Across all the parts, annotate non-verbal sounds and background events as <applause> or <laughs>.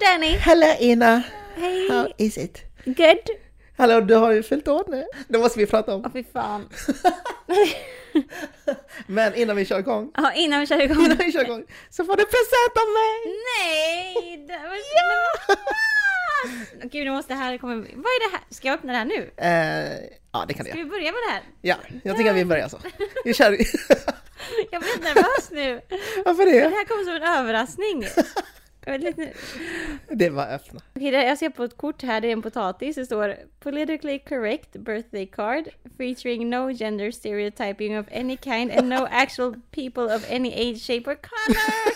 Danny! Hello Ina! Hej! How is it? Good! Hallå, du har ju fyllt år nu. Det måste vi prata Åh om. fy fan. <laughs> Men innan vi kör igång, Ja, innan vi kör igång. innan vi kör igång så får du present av mig! Nej! Det var... ja! <laughs> Gud, nu måste det här komma... Vad är det här? Ska jag öppna det här nu? Eh, ja, det kan Ska jag. vi börja med det här? Ja, jag tycker att vi börjar så. Vi kör. <laughs> Jag blir nervös nu. Varför Det det? här kommer som en överraskning. Det var öppna. Okej, det- jag ser på ett kort här, det är en potatis. Det står Politically correct birthday card featuring no gender stereotyping of any kind and no actual people of any age, shape or color.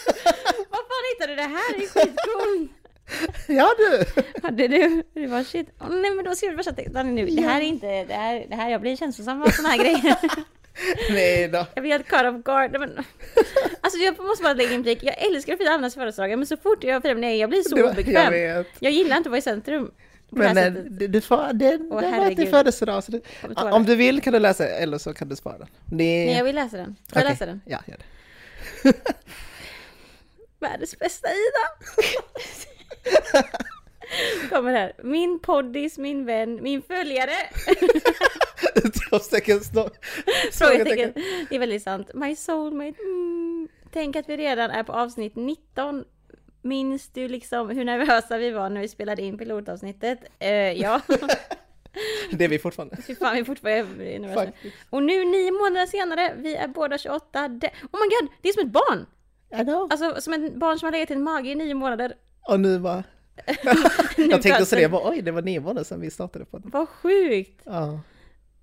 <laughs> Var fan hittade du det här? Det är skitcoolt. Ja du! Hade du? Det var shit. Åh, nej men då skriver du värsta texten nu. Det här är inte, det här, det här, jag blir känslosam av såna här grejer. <laughs> <laughs> Nej då. Jag blir helt caught off guard. Men, <laughs> alltså jag måste bara lägga in blick. Jag älskar att fira andras födelsedagar men så fort jag firar min egen, jag blir så Det obekväm. jag vet. Jag gillar inte att vara i centrum. det Men sättet. du, du får, det, Åh, det var till födelsedag. Så du, Jag om du vill kan du läsa eller så kan du spara den. Det, Nej, jag vill läsa den. Får jag Okej. läsa den? Ja, gör det. <laughs> Världens bästa Ida! Kommer här. Min poddis, min vän, min följare. Utropstecken, <laughs> Frågetecken. Det är väldigt sant. My soulmate. Mm. Tänk att vi redan är på avsnitt 19. Minns du liksom hur nervösa vi var när vi spelade in pilotavsnittet? Eh, ja. <laughs> Det är vi fortfarande. Fy fan, vi är fortfarande nervösa. Och nu nio månader senare, vi är båda 28. De- oh my god, det är som ett barn! I know. Alltså som ett barn som har legat i en mage i nio månader. Och nu bara... Jag tänkte så det, den. var, oj det var nio månader sedan vi startade på den. Vad sjukt! Ja.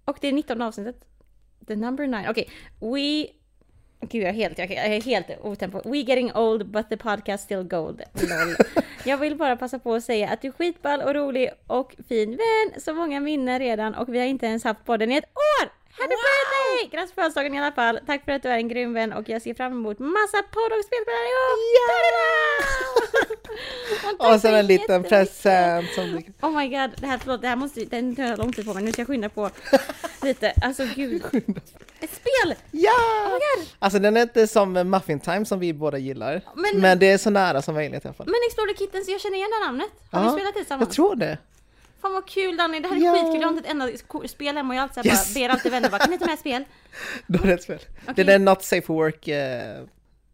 Och det är 19 avsnittet. The number nine. Okej, we... Gud, jag är helt, jag är helt otempo. We getting old but the podcast still gold. Lol. <laughs> Jag vill bara passa på att säga att du är skitball och rolig och fin vän. Så många minnen redan och vi har inte ens haft podden i ett år! Happy birthday! Grattis på födelsedagen i alla fall. Tack för att du är en grym vän och jag ser fram emot massa podd <laughs> och spelspelare ihop! tack Och sen så en liten present som du... Oh my god, det här, förlåt, det här måste, den tar lång tid på mig, nu ska jag skynda på <laughs> lite. Alltså gud. Ett spel! Ja! Oh my god! Alltså den är inte som Muffin Time som vi båda gillar. Men- Men, det är så nära som möjligt i alla fall. Men Explorer Kittens, jag känner igen det namnet. Har Ja, vi spelat det tillsammans? Jag tror det. Fan vad kul Danny, det här är Ja. skitkul. Jag har inte ett enda spel hemma och jag alltid Yes. bara ber alltid vänner bara, kan ni ta med spel? Är det ett spel. <laughs> Okej. Det är en Not Safe for Work eh,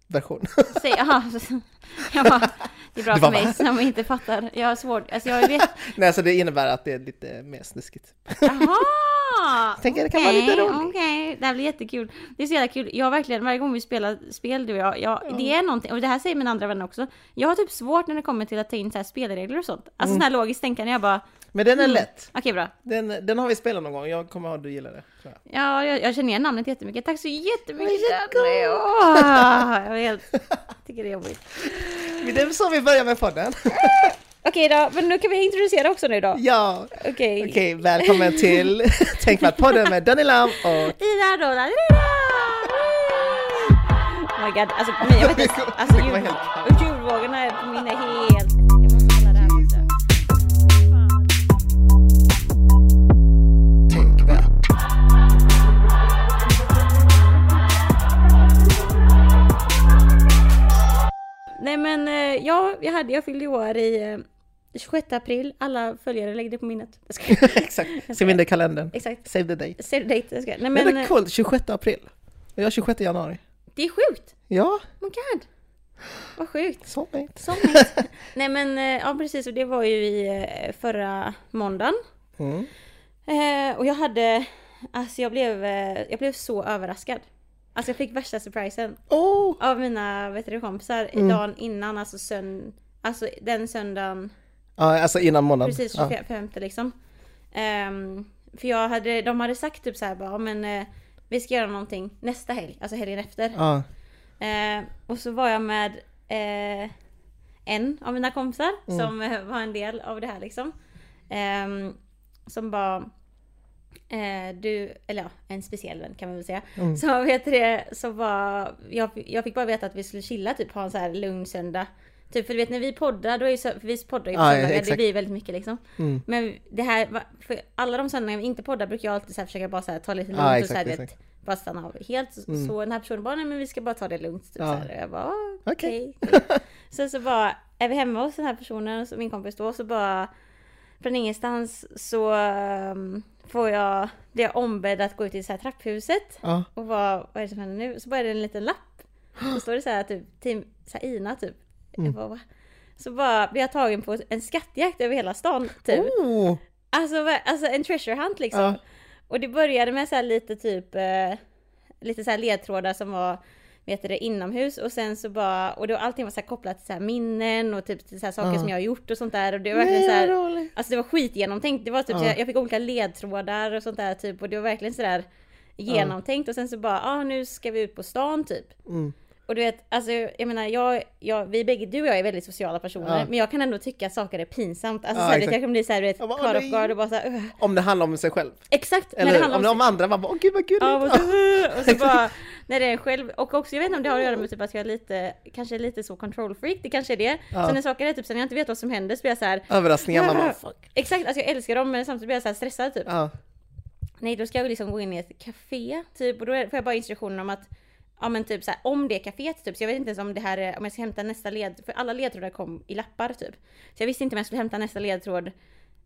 version. <laughs> Säg, aha. <laughs> Jag bara, det är bra Du för mig som inte fattar. Jag har svårt, alltså jag vet. Nej, så det innebär att det är lite mer snuskigt. Jaha! Tänker det kan vara lite roligt. Okej, det här blir jättekul. Det är så jävla kul. Jag har verkligen, varje gång vi spelar spel du och jag, jag det är någonting, och det här säger mina andra vänner också. Jag har typ svårt när det kommer till att ta in så här spelregler och sånt. Alltså sån här logiskt tänkande, jag bara, Men den är lätt. okej bra. Den, den har vi spelat någon gång. Jag kommer ihåg att du gillar det. Ja, jag, jag känner igen namnet jättemycket. Tack så jättemycket. Danny! Jag är helt, tycker det är jobbigt. Det är så vi börjar med podden. <laughs> Okej då, men nu kan vi introducera också nu då. ja. Okej. Okej, välkommen till <laughs> Tänkvärt-podden med Danny Lam och Ida Ida! Oh my god, alltså, jag vet inte, <laughs> alltså och ljudvågorna är på mina helt... ja, jag, hade, jag fyllde år i eh, 26 april. Alla följare lägger det på minnet. <laughs> Exakt, skriv in det i kalendern. Exakt. Save the date. Save the date. Jag skojar. Nej Men, men det är eh, coolt, 26 april. Och jag är 26 januari. det är sjukt. Ja, Oh my god. Vad sjukt. nice. <laughs> Nej men eh, ja precis och det var ju i eh, förra måndagen. Mm. Eh, och jag hade, alltså jag blev, eh, jag blev så överraskad. Alltså jag fick värsta surprisen Oh! av mina vet du, kompisar Mm. dagen innan, alltså, sönd alltså den söndagen, Ja, alltså innan månaden. precis Ja. 25 liksom. Ehm, för jag hade, de hade sagt typ så här bara, "Ja, men eh, vi ska göra någonting nästa helg, alltså helgen efter. Ja. Eh, och så var jag med eh, en av mina kompisar Mm. som eh, var en del av det här liksom. Ehm, som bara eh, du, eller ja, en speciell vän kan man väl säga. Mm. Så vet du det, så var, jag, jag fick bara veta att vi skulle chilla typ, ha en så här lugn söndag. Typ för du vet när vi poddar, då är ju så, för vi poddar ju på Ja, söndagar, det exakt. blir väldigt mycket liksom. Mm. Men det här, för alla de söndagar vi inte poddar brukar jag alltid så här försöka bara så här, ta lite lugnt Ja, och så här, exakt, vet, exakt. bara stanna av helt. Så den här personen bara, nej men vi ska bara ta det lugnt. Typ, Ja. så här. Jag bara, "Ah, Okej. okej. okej." Sen så bara, är vi hemma hos den här personen, min kompis då, så bara från ingenstans så um, får jag, blir jag ombedd att gå ut i så här trapphuset. Ja. Och vad, vad är det som händer nu? Så bara är det en liten lapp. Så står det så här typ, team, så här Ina typ. Mm. Jag bara? Så bara blir jag tagen på en skattjakt över hela stan typ. Oh. Alltså, alltså en treasure hunt liksom. Ja. Och det började med så här lite typ, eh, lite så här ledtrådar som var, vet du det, inomhus och sen så bara, och då allting var så kopplat till så minnen och typ till så här saker Ja. som jag har gjort och sånt där och det var verkligen så Nej, här. Alltså det var skitgenomtänkt. Det var typ Ja. jag, jag fick olika ledtrådar och sånt där typ och det var verkligen sådär genomtänkt och sen så bara, ah nu ska vi ut på stan typ. Mm. Och du vet, alltså jag menar jag, jag vi bägge, du och jag är väldigt sociala personer Ja. men jag kan ändå tycka att saker är pinsamt. Alltså Ja, såhär, det kanske blir såhär du vet, Jag bara, caught guard och bara såhär "Ugh." Om det handlar om sig själv. Exakt! när det Eller handlar om om de andra man bara, åh gud vad gulligt. Ja, <laughs> och så, och så bara, när det är själv, och också jag vet inte om det har att göra med typ att jag är lite, kanske är lite så control freak, det kanske är det. Ja. Så när saker är typ så när jag inte vet vad som händer så blir jag så här. Överraskningar, man bara, fuck. Exakt, alltså jag älskar dem men samtidigt blir jag så här stressad typ. Ja. Nej, då ska jag liksom gå in i ett café typ och då får jag bara instruktioner om att Ja men typ så här, om det är kaféet typ, så jag vet inte ens om det här är, om jag ska hämta nästa led, för alla ledtrådar kom i lappar typ. Så jag visste inte om jag skulle hämta nästa ledtråd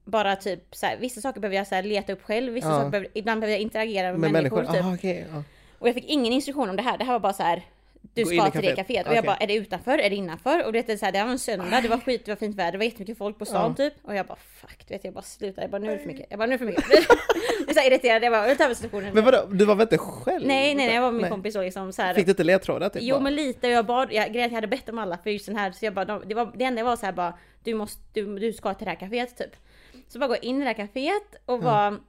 bara typ så här, vissa saker behöver jag så här leta upp själv, vissa Ja. saker behöver, ibland behöver jag interagera med, Med människor, människor. typ. Ah, okej. ja. Och jag fick ingen instruktion om det här, det här var bara så här. Du Gå ska till det kaféet. Och jag Okej. bara, är det utanför? Är det innanför? Och det, är så här, det var en söndag, det var skit, det var fint väder, det var jättemycket folk på stan Ja. typ. Och jag bara fuck, du vet jag bara slutade, jag bara nu är det för mycket. Jag bara nu är det för mycket. <laughs> jag är så irriterad, jag bara, jag tar över situationen. Men vadå, du var väl inte själv? Nej nej nej, jag var med min kompis och liksom så här. Fick du inte ledtrådar? Typ, Jo bara? men lite, och jag bad, jag, grejen jag hade bett om alla för just den här, så jag bara, de, det, var, det enda var så här bara, du måste, du, du ska till det här kaféet typ. Så bara gå in i det här kaféet och var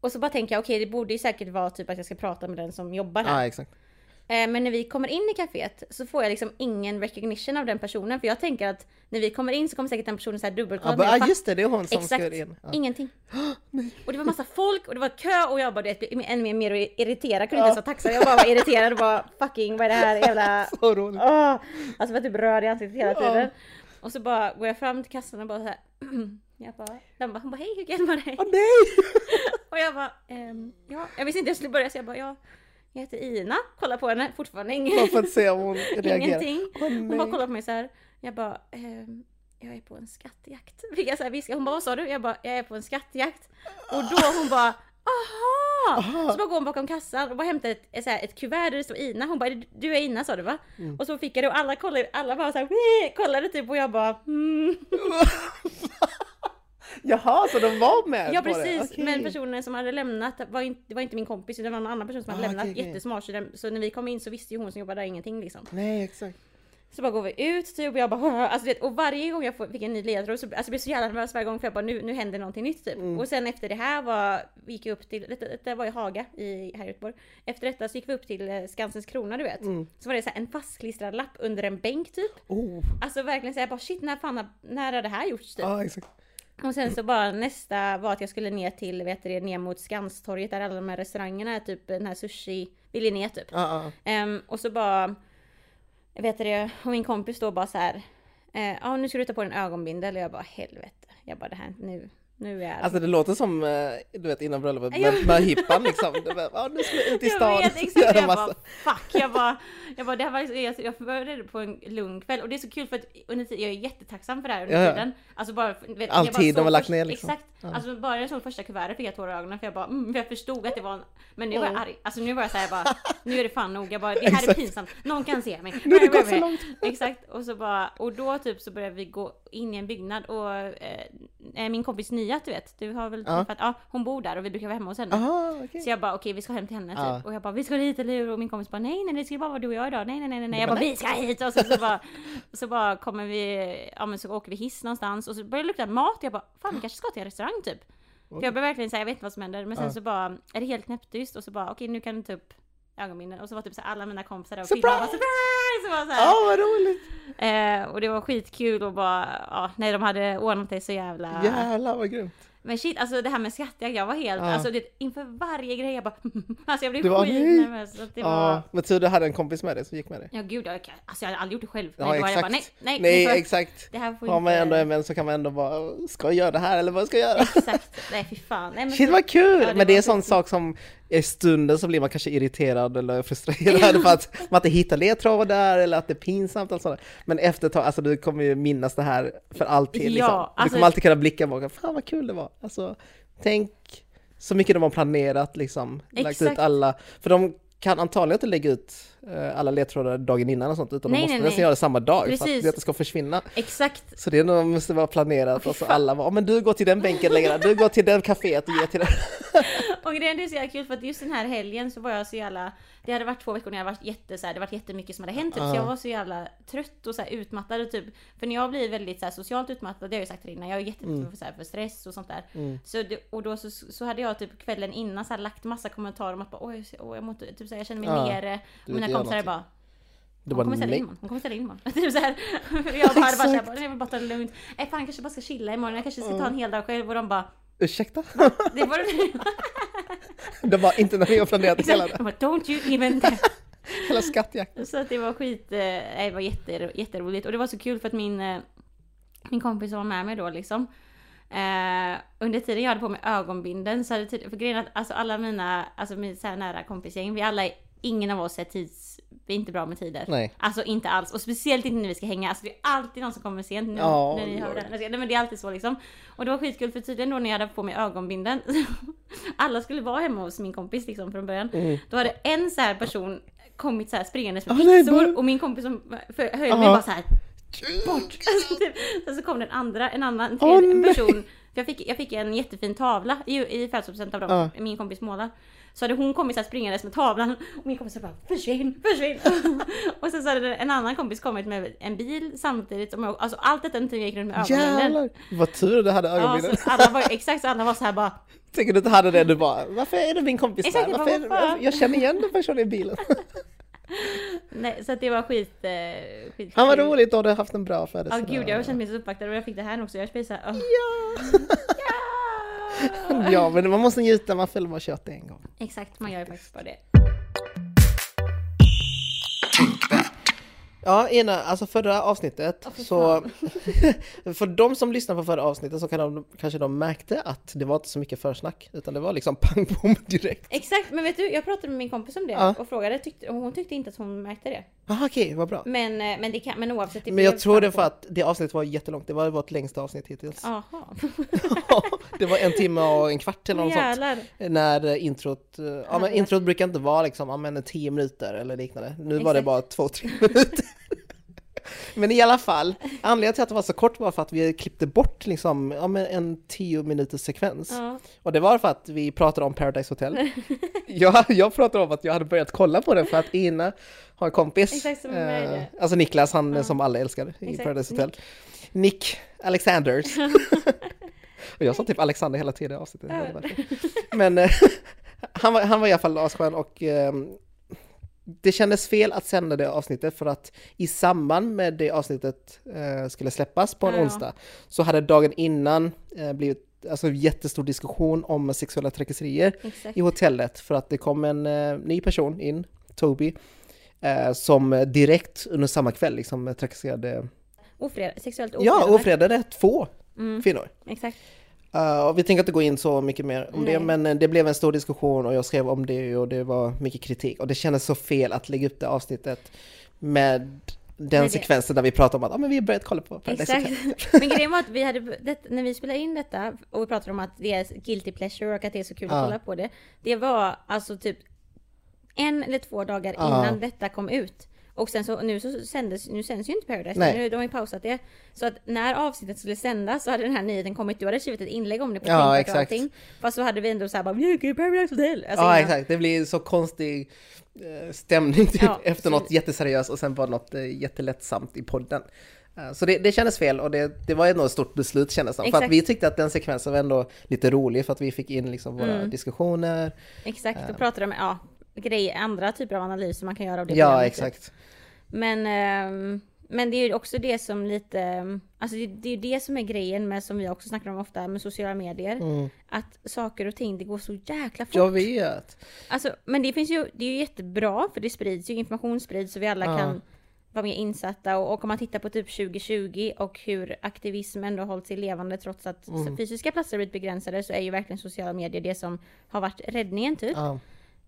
och så bara tänker jag, okej det borde ju säkert vara typ att jag ska prata med den som jobbar här. Ja, exakt. Eh, Men när vi kommer in i kaféet så får jag liksom ingen recognition av den personen. För jag tänker att när vi kommer in så kommer säkert den personen så här dubbelkolla Ja, ah, just det, det är hon som Exakt, ska in. Ja. ingenting. <gasps> Och det var massa folk och det var kö och jag bara det blev ännu mer, mer irriterad, kunde Ja. inte ens vara tacksam. Jag bara var irriterad och bara fucking vad är det här <laughs> jävla... Så roligt. Åh! Alltså var typ röd i ansiktet hela Ja. tiden. Och så bara går jag fram till kassan och bara så här. <clears throat> Jag bara, de bara, hon bara hej hur kan jag hjälpa dig? Åh nej! <laughs> Jag bara, ehm, ja, jag visste inte jag skulle börja så jag bara, ja, jag heter Ina, kolla på henne, fortfarande ingen, Bara för att se om hon <laughs> reagerar. ingenting. Åh Hon bara kollar på mig så här. Jag bara, ehm, jag är på en skattjakt. <laughs> Fick jag så här viska. Hon bara, vad sa du? Jag bara, jag är på en skattjakt. Och då hon bara, aha! Aha. Så bara går hon bakom kassan och bara hämtar ett, ett, ett kuvert där det står Ina. Hon bara, du är Ina sa du va? Mm. Och så fick jag det och alla kollade, alla bara så här, kollade typ och jag bara, mm. <laughs> <laughs> Jaha, så de var med Ja på det? precis, Okej. men personen som hade lämnat var inte, det var inte min kompis utan det var en annan person som hade Ah, lämnat. okej. Jättesmart. Så, den, så när vi kom in så visste ju hon som jobbade där ingenting liksom. Nej, exakt. Så bara går vi ut typ och jag bara <laughs> alltså, vet, och varje gång jag får- fick en ny ledtråd så alltså, jag blev så jävla nervös varje gång för jag bara nu, nu händer någonting nytt typ. Mm. Och sen efter det här var, vi gick upp till, detta, detta var i Haga i, här i Göteborg. Efter detta så gick vi upp till eh, Skansens krona du vet. Mm. Så var det så här, en fastklistrad lapp under en bänk typ. Oh. Alltså verkligen så jag bara shit när fan när har det här gjorts typ? Ja, exakt. Och sen så bara nästa var att jag skulle ner till, vet du det, ner mot Skanstorget där alla de här restaurangerna är typ den här sushi, vid Linné typ. Ja, ja. Ehm, och så bara, vet det, och min kompis då bara så här. eh, Ja nu ska du ta på dig en ögonbindel och jag bara helvete. Jag bara det här nu, nu är Alltså det låter som, eh, du vet innan bröllopet med, med hippan liksom. Bara, ja, nu ska vi ut i jag stan vet och <laughs> exakt, jag bara fuck, jag bara, jag bara det här var, jag, jag förberedde på en lugn kväll och det är så kul för att under tiden, jag är jättetacksam för det här under Ja, tiden. Alltså bara, vet, All jag tid de har lagt ner, liksom. Exakt, Ja. alltså bara när jag såg första kuvertet fick jag tårar i ögonen för jag bara, mm, för jag förstod att det var en, men nu var jag Ja. arg, alltså nu var jag såhär bara, nu är det fan nog, jag bara, det här är pinsamt, någon kan se mig. Nu har det gått för långt. Exakt, och så bara, och då typ så började vi gå in i en byggnad och eh, min kompis Nya, du vet, du har väl Ja. träffat, ja hon bor där och vi brukar vara hemma hos henne. Aha, okej. Så jag bara okej vi ska hem till henne typ. Ja. Och jag bara vi ska hit eller hur? Och min kompis bara nej nej det ska bara vara du och jag idag. Nej nej nej nej. nej. Jag bara vi ska hit! Och så, så, bara, så bara kommer vi, ja men så åker vi hiss någonstans och så börjar det lukta mat. Jag bara fan vi kanske ska till en restaurang typ. För jag börjar verkligen säga jag vet inte vad som händer. Men sen Ja. så bara är det helt knäpptyst och så bara okej nu kan du ta upp ögonbindel. Och så var typ så alla mina kompisar där och Surprise! filmade. Surprise! Så. Ja, vad roligt! Eh, och det var skitkul och bara, ja nej de hade ordnat det så jävla... Jävlar vad grymt. Men shit, alltså det här med skattjakt, jag var helt, Ja. alltså det, inför varje grej jag bara, <laughs> alltså jag blev Du var, skitnervös. att Det var, Ja, men tur du hade en kompis med dig som gick med dig. ja gud, jag, alltså jag hade aldrig gjort det själv. Ja, Nej, var jag exakt. bara, nej, nej, Nej, får- exakt. det här får Har man inte... ändå en vän så kan man ändå bara, ska jag göra det här eller vad ska jag göra? Exakt, nej fy fan. Nej, men Shit vad kul! Ja, men det var är en sån sak som i stunden så blir man kanske irriterad eller frustrerad för att man inte hittar ledtrådar eller att det är pinsamt och sådär. Men efter ett tag, alltså du kommer ju minnas det här för alltid. Ja, liksom. Du alltså- kommer alltid kunna blicka bak, fan vad kul det var. Alltså, tänk så mycket de har planerat liksom, lagt ut Exakt. alla, för de kan antagligen inte lägga ut eh, alla ledtrådar dagen innan och sånt, utan Nej, de måste nej, nästan nej. göra det samma dag för att Precis. det inte ska försvinna. Exakt. Så det måste vara planerat och så fan. alla var, "Ja, men du går till den bänken längre, du går till den kaféet och ger till den. <laughs> Och grejen är så jävla kul för att just den här helgen så var jag så jävla Det hade varit två veckor när jag varit jätte så här, det varit jättemycket som hade hänt typ, så Ja. jag var så jävla trött och så här, utmattad och typ För när jag blir väldigt så här, socialt utmattad, det har jag ju sagt till innan, jag är jätteutsatt Mm. för, så här, för stress och sånt där Mm. så Och då så, så hade jag typ kvällen innan så här, lagt massa kommentarer om att bara, oj, åh, jag, måste, typ, så här, jag känner mig Ja, nere du Och mina vill kompisar bara Det hon kommer ställa in imorgon, hon kommer ställa in imorgon. typ så här. Jag bara bara såhär, nej men bara ta det lugnt. Nej fan jag kanske bara ska chilla imorgon, jag kanske ska ta en hel dag själv och de bara, Ursäkta? <laughs> det var <laughs> Det var inte när vi har planerat hela, de bara, don't you even <laughs> hela skattjakten. Så att det var skit, eh, nej, det var jätte, jätteroligt och det var så kul för att min, eh, min kompis var med mig då liksom eh, Under tiden jag hade på mig ögonbinden så hade tydligen, för grejen är att alltså alla mina, alltså min så här nära kompisgäng, vi alla, ingen av oss är tids, vi är inte bra med tider. Nej. Alltså inte alls, och speciellt inte när vi ska hänga, alltså det är alltid någon som kommer sent nu, Ja, när ni hör det. Nej men det är alltid så liksom. Och det var skitkul för tydligen då när jag hade på mig ögonbinden, <laughs> alla skulle vara hemma hos min kompis liksom från början. Mm. Då hade en så här person kommit så här springandes med Ah, pizzor bara- och min kompis som höll mig Ja. bara så här bort. Alltså, typ. Sen så kom den andra, en annan en tredje nej. person. För jag fick, jag fick en jättefin tavla i, i födelsedagspresent av dem, Ja. min kompis målar. Så hade hon kommit så springandes med tavlan och min kompis bara försvinn, försvinn. <laughs> och sen så hade en annan kompis kommit med en bil samtidigt som jag, alltså allt detta inte gick runt med ögonbindel. Jävlar! Vad tur du hade Ja, ögonbindel. så alla var, exakt så alla var så här bara <laughs> Tänker du inte hade det, du bara varför är det min kompis Exakt, där? jag Varför vad fan? jag känner igen den personen i bilen. <laughs> Nej, så att det var skit, eh, skit Han var roligt, då har du haft en bra Ja födelsedag. gud, jag har känt mig så uppvaktad och jag fick det här också. Jag blir såhär, oh. Ja! ja! Ja, men man måste njuta, man får bara kört det en gång. Exakt, man gör ju faktiskt bara det. Ja, ena, alltså förra avsnittet fy så... <laughs> för de som lyssnar på förra avsnittet så kan de, kanske de märkte att det var inte så mycket försnack, utan det var liksom <laughs> pang bom direkt. Exakt, men vet du, jag pratade med min kompis om det Ja. och frågade tyckte, och hon tyckte inte att hon märkte det. Jaha okej, vad bra. Men, eh, men, det kan, men oavsett. Det Men jag tror det för att det avsnittet var jättelångt, det var vårt längsta avsnitt hittills. Jaha. <laughs> det var en timme och en kvart eller något sånt. Jävlar. När eh, introt, eh, ja men introt brukar inte vara liksom, ja men 10 minuter eller liknande. Nu var det Exakt. bara 2-3 minuter. <laughs> Men i alla fall, anledningen till att det var så kort var för att vi klippte bort liksom, ja en 10 minuters sekvens. Ja. Och det var för att vi pratade om Paradise Hotel. <laughs> jag, jag pratade om att jag hade börjat kolla på det för att Ina har en kompis. Exakt, eh, alltså Niklas, han Ja. som alla älskar i Exakt, Paradise Hotel. Nick, Alexanders. <laughs> och jag sa typ Alexander hela tiden i avsnittet. Men eh, han, var, han var i alla fall asskön och ehm, det kändes fel att sända det avsnittet för att i samband med det avsnittet eh, skulle släppas på en Ja. onsdag så hade dagen innan eh, blivit alltså, jättestor diskussion om sexuella trakasserier Exakt. i hotellet för att det kom en eh, ny person in, Toby, eh, som direkt under samma kväll liksom trakasserade, Ofred, sexuellt ofredande. ja, ofredade två Mm, kvinnor. exakt. Uh, vi tänker inte gå in så mycket mer om det, Nej. men eh, det blev en stor diskussion och jag skrev om det och det var mycket kritik. Och det kändes så fel att lägga upp det avsnittet med den det- sekvensen där vi pratar om att ah, men vi har börjat kolla på Paradise Exakt. <laughs> Men grejen var att vi hade, det, när vi spelade in detta och vi pratade om att det är guilty pleasure och att det är så kul Ja. att kolla på det. Det var alltså typ en eller två dagar Ja. innan detta kom ut. Och sen så nu så sändes, nu sänds ju inte Paradise, Nej. nu, de har ju pausat det. Så att när avsnittet skulle sändas så hade den här nyheten kommit, du hade skrivit ett inlägg om det på Ja, Twitter och allting. Fast så hade vi ändå såhär bara, mjukare Paradise Hotel! Alltså Ja innan. exakt, det blir så konstig eh, stämning typ, Ja, efter så- något jätteseriöst och sen bara något eh, jättelättsamt i podden. Eh, Så det, det kändes fel och det, det var ändå ett stort beslut kändes det. För att vi tyckte att den sekvensen var ändå lite rolig för att vi fick in liksom våra Mm. diskussioner. Exakt, och pratade om ja, grejer, andra typer av analyser man kan göra av det Ja typ. exakt. Men, ehm, men det är ju också det som lite, alltså det, det är ju det som är grejen med, som vi också snackar om ofta, med sociala medier. Mm. Att saker och ting, det går så jäkla fort. Jag vet. Alltså, men det finns ju, det är ju jättebra, för det sprids ju, information sprids så vi alla Ja. kan vara mer insatta. Och, och om man tittar på typ 2020 och hur aktivism ändå hållit sig levande trots att Mm. fysiska platser blivit begränsade så är ju verkligen sociala medier det som har varit räddningen typ. Ja.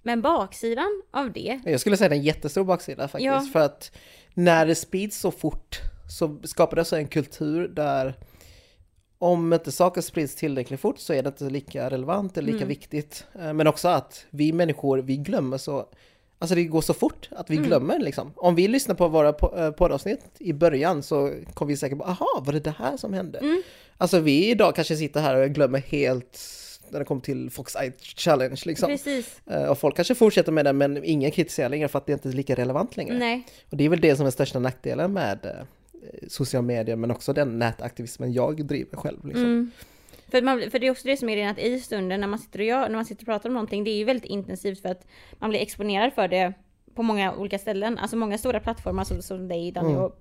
Men baksidan av det, Jag skulle säga det är en jättestor baksida faktiskt. Ja. För att när det sprids så fort så skapar det så en kultur där om inte saker sprids tillräckligt fort så är det inte lika relevant eller lika Mm. viktigt. Eh, Men också att vi människor, vi glömmer så Alltså det går så fort att vi Mm. glömmer liksom. Om vi lyssnar på våra eh, poddavsnitt i början så kommer vi säkert bara aha, var det det här som hände? Mm. Alltså vi idag kanske sitter här och glömmer helt när det kommer till Fox Eye Challenge liksom. precis. Eh, Och folk kanske fortsätter med det men ingen kritiserar längre för att det inte är lika relevant längre. Nej, Och det är väl det som är största nackdelen med eh, sociala medier men också den nätaktivismen jag driver själv. Liksom. Mm. För, man, för det är också det som är grejen att i stunden när man sitter och gör, när man sitter och pratar om någonting, det är ju väldigt intensivt för att man blir exponerad för det på många olika ställen. Alltså många stora plattformar som, som dig, Danny Mm. och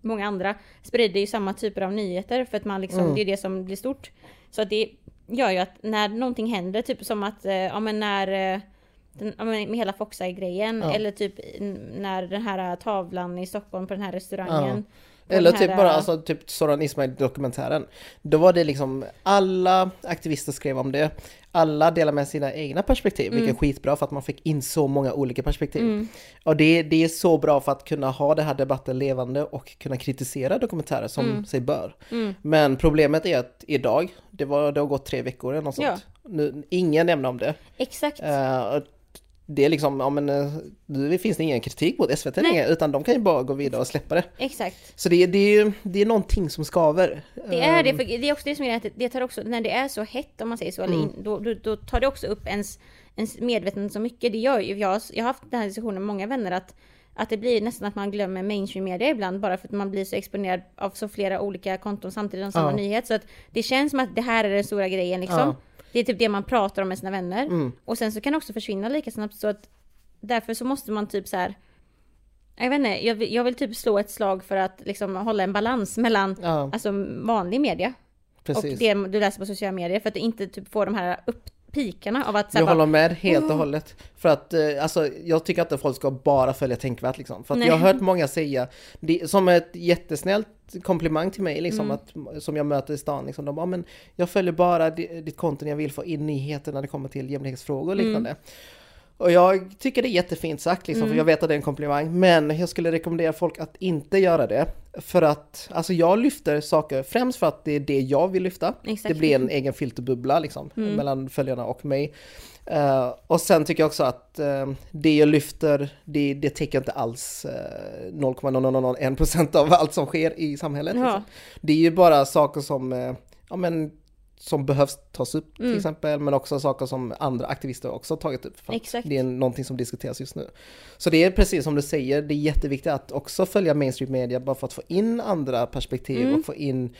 många andra sprider ju samma typer av nyheter för att man liksom, Mm. det är det som blir stort. Så att det gör ju att när någonting händer, typ som att, eh, ja men när eh, den, ja, med hela Foxeye-grejen, Ja. eller typ när den här tavlan i Stockholm på den här restaurangen. på Eller typ här, bara eh, alltså, typ Soran Ismail-dokumentären. Då var det liksom alla aktivister skrev om det. Alla delar med sina egna perspektiv, vilket är skitbra för att man fick in så många olika perspektiv. Mm. Och det, det är så bra för att kunna ha den här debatten levande och kunna kritisera dokumentärer som Mm. sig bör. Mm. Men problemet är att idag, det, var, det har gått tre veckor eller något Ja. sånt. Nu, ingen nämner om det. Exakt. Och det är liksom, ja men eh, nu finns det ingen kritik mot SVT längre, utan de kan ju bara gå vidare och släppa det. Exakt. Så det, det, är, ju- det är någonting som skaver. Det är det, Ehm, för det är också det som är att det- tar också, när det är så hett om man säger så, Mm. in, då, då, då tar det också upp ens, ens medvetande så mycket. Det gör ju, jag, jag har haft den här diskussionen med många vänner att, att det blir nästan att man glömmer mainstream media ibland bara för att man blir så exponerad av så flera olika konton samtidigt om samma Ja. nyhet. Så att det känns som att det här är den stora grejen liksom. Ja. Det är typ det man pratar om med sina vänner. Mm. Och sen så kan det också försvinna lika snabbt så att därför så måste man typ så här. Jag vet inte, jag vill, jag vill typ slå ett slag för att liksom hålla en balans mellan Ja, alltså vanlig media precis. och det du läser på sociala medier för att inte typ få de här upp pikarna av att Jag bara, håller med helt och "Åh." hållet. För att eh, alltså, jag tycker inte folk ska bara följa tänkvärt liksom. För att Nej. jag har hört många säga, som ett jättesnällt komplimang till mig liksom, Mm. att, som jag möter i stan, liksom, de bara, men jag följer bara di- ditt konto när jag vill få in nyheter när det kommer till jämlikhetsfrågor och liknande. Och jag tycker det är jättefint sagt liksom, för Mm. jag vet att det är en komplimang, men jag skulle rekommendera folk att inte göra det. För att, alltså jag lyfter saker främst för att det är det jag vill lyfta. Exakt. Det blir en egen filterbubbla liksom, Mm. mellan följarna och mig. Eh, och sen tycker jag också att eh, det jag lyfter, det, det täcker inte alls uh, 0,0001% av allt som sker i samhället. Ja. Liksom. Det är ju bara saker som, eh, ja men, som behövs tas upp till Mm. exempel, men också saker som andra aktivister också har tagit upp. Det är någonting som diskuteras just nu. Så det är precis som du säger, det är jätteviktigt att också följa mainstream media bara för att få in andra perspektiv Mm. och få in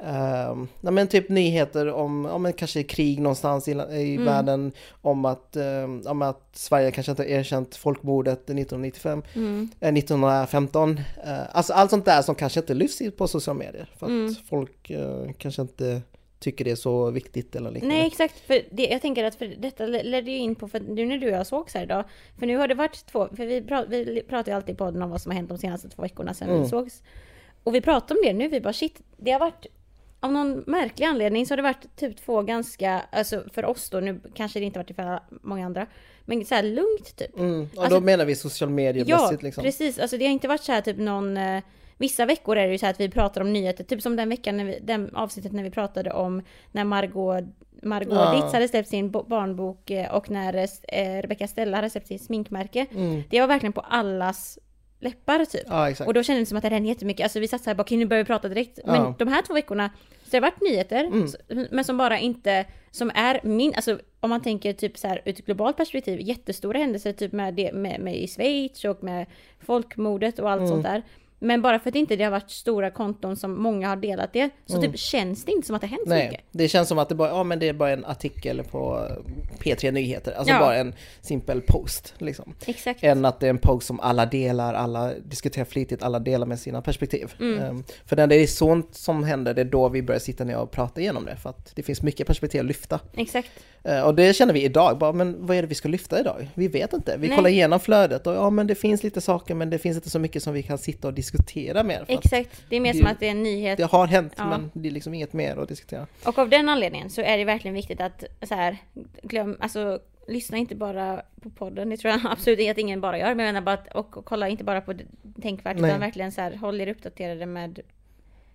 Um, nej men typ nyheter om, om en kanske krig någonstans i, i Mm. världen, om att, um, om att Sverige kanske inte har erkänt folkmordet 1995, Mm. eh, 1915. Uh, alltså allt sånt där som kanske inte lyfts på sociala medier. För att Mm. folk uh, kanske inte tycker det är så viktigt eller liknande. Nej exakt, för det, jag tänker att för detta ledde ju in på, för nu när du och jag sågs här idag, för nu har det varit två, för vi, pra, vi pratar ju alltid i podden om vad som har hänt de senaste två veckorna sedan Mm. vi sågs. Och vi pratade om det nu, vi bara shit, det har varit av någon märklig anledning så har det varit typ två ganska, alltså för oss då, nu kanske det inte varit det för många andra, men så här lugnt typ. Mm, och Alltså- då menar vi social Ja, mediemässigt liksom. precis. Alltså det har inte varit så här typ någon... Vissa veckor är det ju så att vi pratar om nyheter, typ som den veckan, när vi, den avsnittet när vi pratade om när Margot, Margot Ja. Ditz hade släppt sin bo- barnbok eh, och när eh, Rebecca Stella hade släppt sin sminkmärke. Mm. Det var verkligen på allas läppar typ. Ja. Och då kändes det som att det hände jättemycket. Alltså vi satt så här bara, okej nu börjar vi prata direkt. Men Ja. de här två veckorna, så det har varit nyheter, Mm. men som bara inte, som är min, alltså om man tänker typ så här ur ett globalt perspektiv, jättestora händelser typ med det, med, med i Schweiz och med folkmordet och allt Mm. sånt där. Men bara för att inte det har varit stora konton som många har delat det, så Mm. typ känns det inte som att det har hänt så Nej, mycket. det känns som att det bara, ja, men det är bara en artikel på P3 Nyheter, alltså Ja. bara en simpel post. Liksom. Exakt. Än att det är en post som alla delar, alla diskuterar flitigt, alla delar med sina perspektiv. Mm. Ehm, för när det är sånt som händer, det är då vi börjar sitta ner och prata igenom det. För att det finns mycket perspektiv att lyfta. Exakt. Ehm, och det känner vi idag, bara, men vad är det vi ska lyfta idag? Vi vet inte. Vi Nej. kollar igenom flödet och ja, men det finns lite saker, men det finns inte så mycket som vi kan sitta och diskutera mer. För att Exakt. Det är mer det- som att det är en nyhet. det har hänt, Ja. men det är liksom inget mer att diskutera. Och av den anledningen så är det verkligen viktigt att så här, glöm, alltså lyssna inte bara på podden, det tror jag <laughs> absolut att ingen bara gör, men jag menar bara att, och, och kolla inte bara på Tänkvärt, Nej. utan verkligen så här, håll er uppdaterade med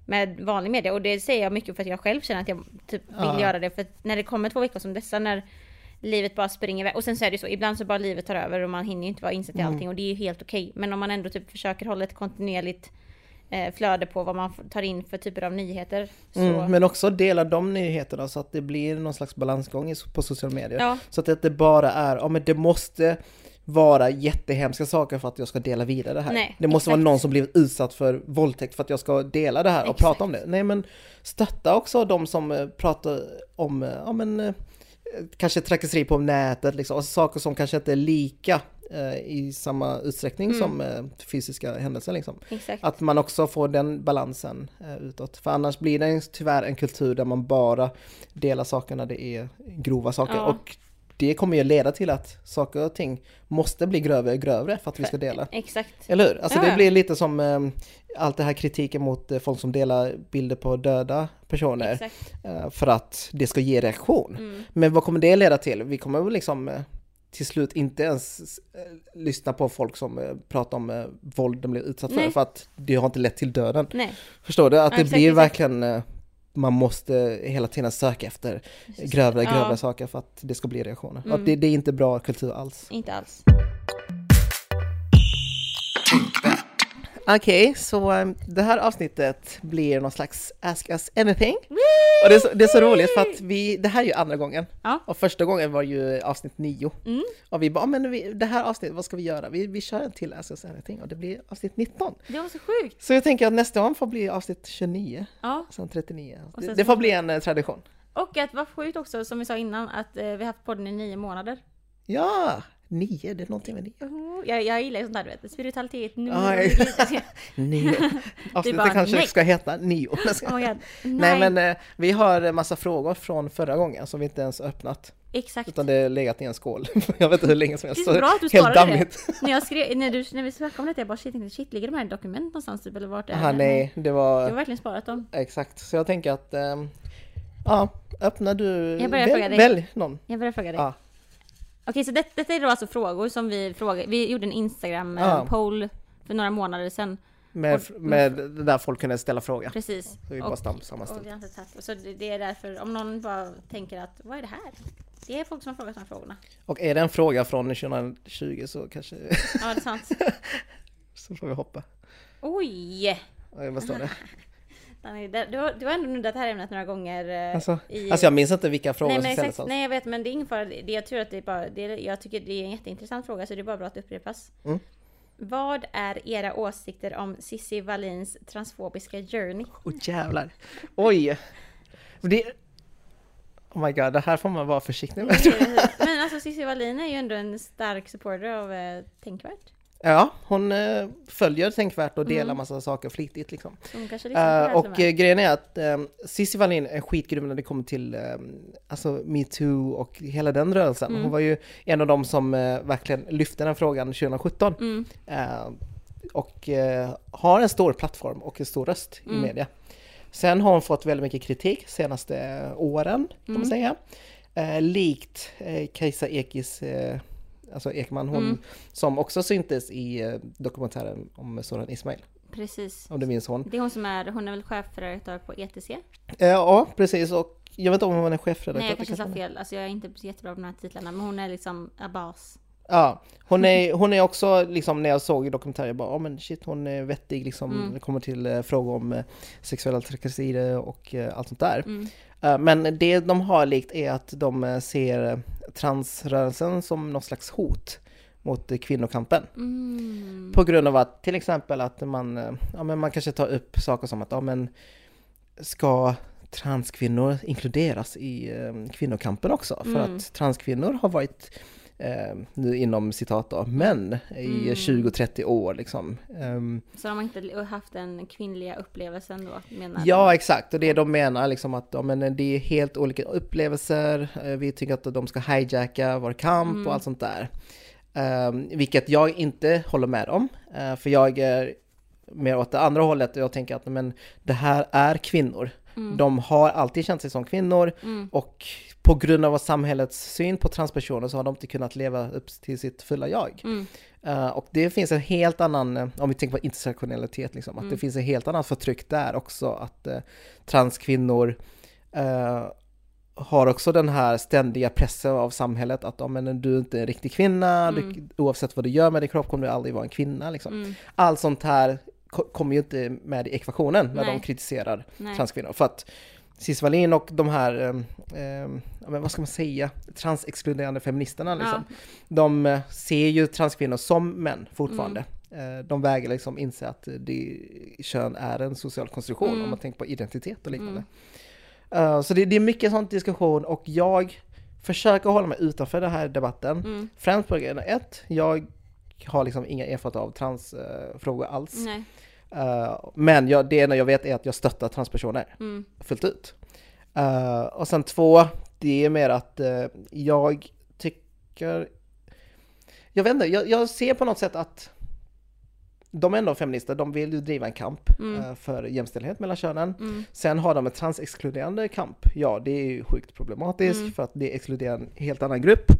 med vanlig media och det säger jag mycket för att jag själv känner att jag typ vill Ja. göra det för när det kommer två veckor som dessa när livet bara springer iväg och sen så är det ju så ibland så bara livet tar över och man hinner ju inte vara insatt i Mm. allting och det är ju helt okej men om man ändå typ försöker hålla ett kontinuerligt eh, flöde på vad man tar in för typer av nyheter så Mm, men också dela de nyheterna så att det blir någon slags balansgång på sociala medier. ja Så att det inte bara är, ja men det måste vara jättehemska saker för att jag ska dela vidare det här. Nej, det måste exakt. vara någon som blivit utsatt för våldtäkt för att jag ska dela det här och Exakt. prata om det. Nej men stötta också de som eh, pratar om, eh, ja men eh, kanske trakasseri på nätet liksom, alltså saker som kanske inte är lika eh, i samma utsträckning Mm. som eh, fysiska händelser liksom. Att man också får den balansen eh, utåt. För annars blir det tyvärr en kultur där man bara delar saker när det är grova saker. Ja. Och det kommer ju leda till att saker och ting måste bli grövre och grövre för att vi ska dela. exakt Eller hur? Alltså Ja, det blir lite som eh, allt det här kritiken mot eh, folk som delar bilder på döda personer. eh, för att det ska ge reaktion. mm. Men vad kommer det leda till? Vi kommer väl liksom eh, till slut inte ens eh, lyssna på folk som pratar om våld de blir utsatt för, för att det har inte lett till döden. nej Förstår du? Att Ja, det exakt, blir exakt. verkligen, man måste hela tiden söka efter grövre, grövre Ja. saker för att det ska bli reaktioner. Mm. Och det, det är inte bra kultur alls. inte alls Okej, så eh, det här avsnittet blir någon slags Ask Us Anything. Och det är, så, det är så roligt för att vi, det här är ju andra gången. Ja. Och första gången var ju avsnitt nio. Mm. Och vi bara, "Ah, men vi, det här avsnittet, vad ska vi göra? Vi, vi kör en till Ask Us Anything och det blir avsnitt 19. det var så sjukt Så jag tänker att nästa gång får bli avsnitt 29, ja sen 39. Och Det, sen det så- får bli en eh, tradition. och att vad sjukt också som vi sa innan att eh, vi har haft podden i nio månader Ja, nio, det är någonting med nio. Oh, jag, jag gillar ju sånt där du vet, spiritualitet, nu, Aj. Nio. <laughs> <laughs> Avsnittet bara, kanske nej. ska heta nio. oh God. <laughs> Nej men eh, vi har massa frågor från förra gången som vi inte ens öppnat. Exakt. Utan det är legat i en skål. jag vet inte hur länge som helst. Det är så bra att du helt svarade det. dammigt. När, jag skrev, när, du, när vi snackade om detta, jag bara shit, tänkte, shit, ligger de här i dokument någonstans typ, eller vart är Aha, det? nej, det var... har verkligen sparat dem. Exakt, så jag tänker att... ehm, ja, öppna du... Jag börjar välj, fråga dig. välj någon. Jag börjar fråga dig. Ja. Okej, så det, detta är då alltså frågor som vi frågade. Vi gjorde en. Instagram-poll för några månader sedan. Med, Och- med där folk kunde ställa fråga. Precis. Så vi bara stam, tagit, så det, är därför, om någon bara tänker att vad är det här? Det är folk som har frågat de här frågorna. Och är det en fråga från 2020 så kanske... Ja, det är sant. <laughs> så får vi hoppa. Oj! Oj, vad står det? <laughs> Det- Du har, du har ändå nuddat det här ämnet några gånger. eh, Alltså, i, alltså jag minns inte vilka frågor nej, som men exakt, Alltså. nej jag vet men det är ingen fara. Det, jag tror att det är bara, det, jag tycker det är en jätteintressant fråga så det är bara bra att upprepas. Mm. Vad är era åsikter om Cissi Wallins transfobiska journey? Åh jävlar. Oj! Det... Oh my god, det här får man vara försiktig med. Men alltså Cissi Wallin är ju ändå en stark supporter av eh, Tänkvärt. Ja, hon eh, följer Tänkvärt och delar Mm. massa saker flitigt liksom. Här och eh, grejen är att um, Cissi Wallin är skitgrym när det kommer till um, alltså metoo och hela den rörelsen. Mm. Hon var ju en av dem som eh, verkligen lyfte den frågan 2017. Mm, och har en stor plattform och en stor röst i Mm. media. Sen har hon fått väldigt mycket kritik senaste åren, kan man Mm. säga. Likt Kajsa Ekis, alltså Ekman, hon Mm. som också syntes i eh, dokumentären om Soran Ismail. precis. Om du minns hon. Det är hon som är, hon är väl chefredaktör på ETC? Eh, ja, precis. Och jag vet inte om hon är chefredaktör. Nej jag kanske sa fel, alltså jag är inte jättebra på de här titlarna men hon är liksom Abbas. Ja, hon är, hon är också liksom när jag såg i dokumentären, jag bara, ja men shit hon är vettig liksom Mm. när det kommer till eh, frågor om eh, sexuella trakasserier och eh, allt sånt där. Mm. Eh, Men det de har likt är att de eh, ser transrörelsen som något slags hot mot kvinnokampen. Mm. På grund av att till exempel att man, eh, ja, men man kanske tar upp saker som att ja, men ska transkvinnor inkluderas i kvinnokampen också? För Mm. att transkvinnor har varit, eh, nu inom citat då, män i Mm. 20-30 år liksom. Ehm, Så de har inte haft den kvinnliga upplevelsen då menar Ja, exakt. Och det de menar liksom att ja, men det är helt olika upplevelser. Eh, Vi tycker att de ska hijacka vår kamp Mm. och allt sånt där. Um, vilket jag inte håller med om. Eh, för jag är mer åt det andra hållet och jag tänker att men, det här är kvinnor De har alltid känt sig som kvinnor Mm. och på grund av samhällets syn på transpersoner så har de inte kunnat leva upp till sitt fulla jag. Mm. Eh, och det finns en helt annan, eh, om vi tänker på intersektionalitet, liksom, Mm. att det finns en helt annan förtryck där också, att uh, transkvinnor eh, har också den här ständiga pressen av samhället att om men du är inte en riktig kvinna, Mm. du, oavsett vad du gör med din kropp kommer du aldrig vara en kvinna. Liksom. Mm. Allt sånt här ko- kommer ju inte med i ekvationen när Nej. de kritiserar Nej. transkvinnor. För att Cissi Wallin och de här, eh, eh, ja, vad ska man säga, transexkluderande feministerna liksom. De eh, ser ju transkvinnor som män fortfarande. Mm. Eh, De väger liksom inse att det, kön är en social konstruktion Mm. om man tänker på identitet och liknande. Eh, Så det, det är mycket sånt diskussion och jag försöker hålla mig utanför den här debatten. Mm. Främst på grund av ett, jag har liksom inga erfarenheter av transfrågor alls. Nej. Eh, men jag, det enda jag vet är att jag stöttar transpersoner Mm. fullt ut. Eh, och sen två, det är mer att eh, jag tycker... Jag vet inte, jag, jag ser på något sätt att de är ändå feminister, de vill ju driva en kamp Mm. för jämställdhet mellan könen. Mm. Sen har de en transexkluderande kamp. Ja, det är ju sjukt problematiskt Mm. för att det exkluderar en helt annan grupp.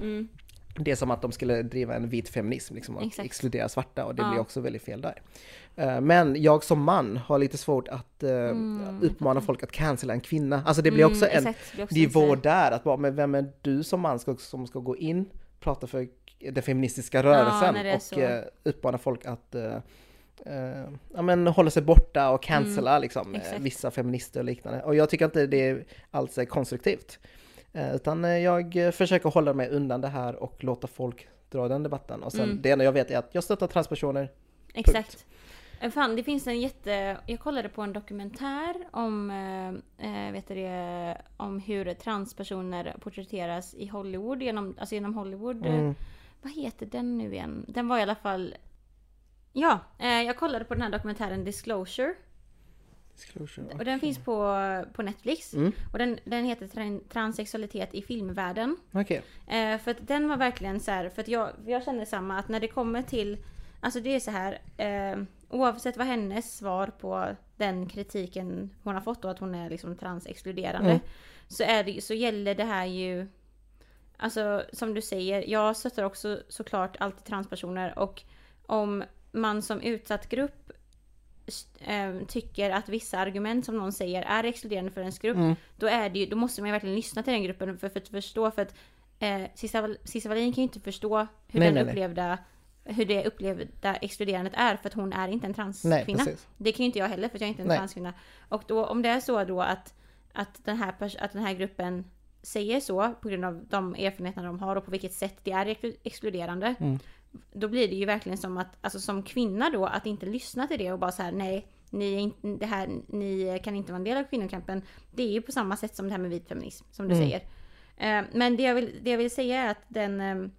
Mm. Det är som att de skulle driva en vit feminism, liksom att Exakt. exkludera svarta och det Ja. blir också väldigt fel där. Eh, Men jag som man har lite svårt att eh, Mm, uppmana folk att cancella en kvinna. Alltså det blir också en exakt, det blir också nivå där, att bara, men vem är du som man ska, som ska gå in, prata för den feministiska rörelsen är och eh, uppmana folk att eh, ja, men hålla sig borta och cancella liksom, eh, exakt. vissa feminister och liknande. Och jag tycker inte det alls är konstruktivt. Eh, Utan eh, jag försöker hålla mig undan det här och låta folk dra den debatten. Och sen Mm. det enda jag vet är att jag stöttar transpersoner. Exakt. Eh, Fan, det finns en jätte... Jag kollade på en dokumentär om, eh, vet du det, om hur transpersoner porträtteras i Hollywood, genom, alltså genom Hollywood. Mm. Vad heter den nu igen? Den var i alla fall... Ja, eh, jag kollade på den här dokumentären Disclosure. Disclosure, Och den finns på, på Netflix. Mm. Och den, den heter Tran- Transsexualitet i filmvärlden. Okej. Eh, för att den var verkligen så här, för att jag, jag känner samma att när det kommer till, alltså det är så här, eh, oavsett vad hennes svar på den kritiken hon har fått då, att hon är liksom transexkluderande, Mm. så, är det, så gäller det här ju, alltså som du säger, jag stöttar också såklart alltid transpersoner och om man som utsatt grupp tycker att vissa argument som någon säger är exkluderande för ens grupp, Mm. då, är det ju, då måste man ju verkligen lyssna till den gruppen för, för att förstå. För att eh, Cissi Wall- Cissi Wallin kan ju inte förstå hur, Nej, den nej, nej. upplevda, hur det upplevda exkluderandet är för att hon är inte en Nej, transkvinna. Det kan ju inte jag heller för att jag är inte en Nej. transkvinna. Och då, om det är så då att, att, den här pers- att den här gruppen säger så på grund av de erfarenheterna de har och på vilket sätt det är exklu- exkluderande. Mm. Då blir det ju verkligen som att, alltså som kvinna då, att inte lyssna till det och bara så här: nej, ni, det här, ni kan inte vara en del av kvinnokampen. Det är ju på samma sätt som det här med vit feminism, som du Mm. säger. Eh, men det jag, vill, det jag vill säga är att den eh,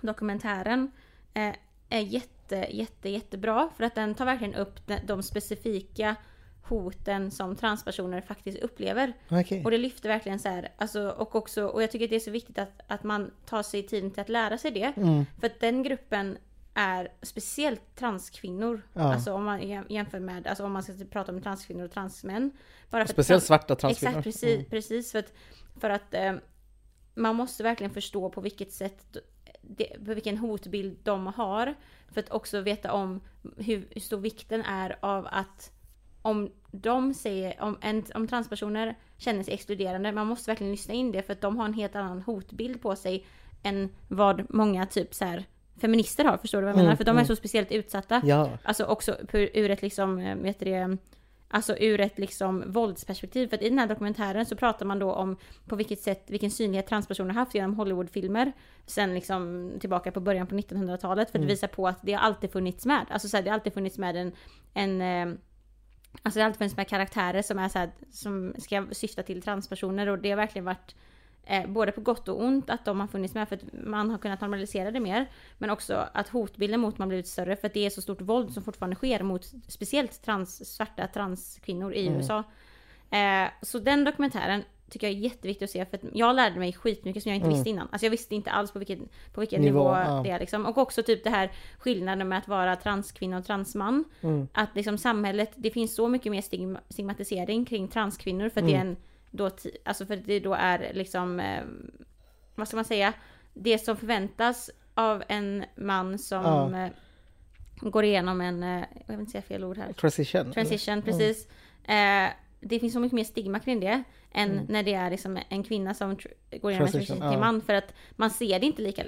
dokumentären eh, är jätte, jätte, jättebra. För att den tar verkligen upp de, de specifika hoten som transpersoner faktiskt upplever. Okej. Och det lyfter verkligen så här, alltså, och också, och jag tycker att det är så viktigt att, att man tar sig tiden till att lära sig det. Mm. För att den gruppen är speciellt transkvinnor. Ja. Alltså om man jäm- jämför med, alltså om man ska prata om transkvinnor och transmän. Bara för att Speciellt trans- svarta transkvinnor. Exakt, precis. Mm. precis för att, för att eh, man måste verkligen förstå på vilket sätt, det, på vilken hotbild de har. För att också veta om hur, hur stor vikten är av att om de säger, om, en, om transpersoner känner sig exkluderande, man måste verkligen lyssna in det för att de har en helt annan hotbild på sig än vad många typ så här feminister har, förstår du vad jag Mm, menar? För de är mm. så speciellt utsatta. Ja. Alltså också ur ett liksom, eh, vet du det, alltså ur ett liksom våldsperspektiv. För att i den här dokumentären så pratar man då om på vilket sätt, vilken synlighet transpersoner haft genom Hollywoodfilmer. Sen liksom tillbaka på början på 1900-talet för att Mm. visa på att det har alltid funnits med. Alltså så här, det har alltid funnits med en, en eh, Alltså det har alltid funnits med karaktärer som är så här, som ska syfta till transpersoner och det har verkligen varit eh, både på gott och ont att de har funnits med för att man har kunnat normalisera det mer. Men också att hotbilden mot man blivit större för att det är så stort våld som fortfarande sker mot speciellt trans, svarta transkvinnor i Mm. USA. Eh, så den dokumentären tycker jag är jätteviktigt att se för att jag lärde mig skitmycket som jag inte Mm. visste innan. Alltså jag visste inte alls på vilken, på vilken Nivå, nivå, ja. det är liksom. Och också typ det här skillnaden med att vara transkvinna och transman. Mm. Att liksom samhället, det finns så mycket mer stigma, stigmatisering kring transkvinnor för att det är Mm. en då, alltså för att det då är liksom, eh, vad ska man säga, det som förväntas av en man som Ja. eh, går igenom en, eh, jag vill inte säga fel ord här, Transition. transition, precis. Eh, det finns så mycket mer stigma kring det än Mm. när det är liksom en kvinna som går igenom en Transition, till man. För att man ser det inte lika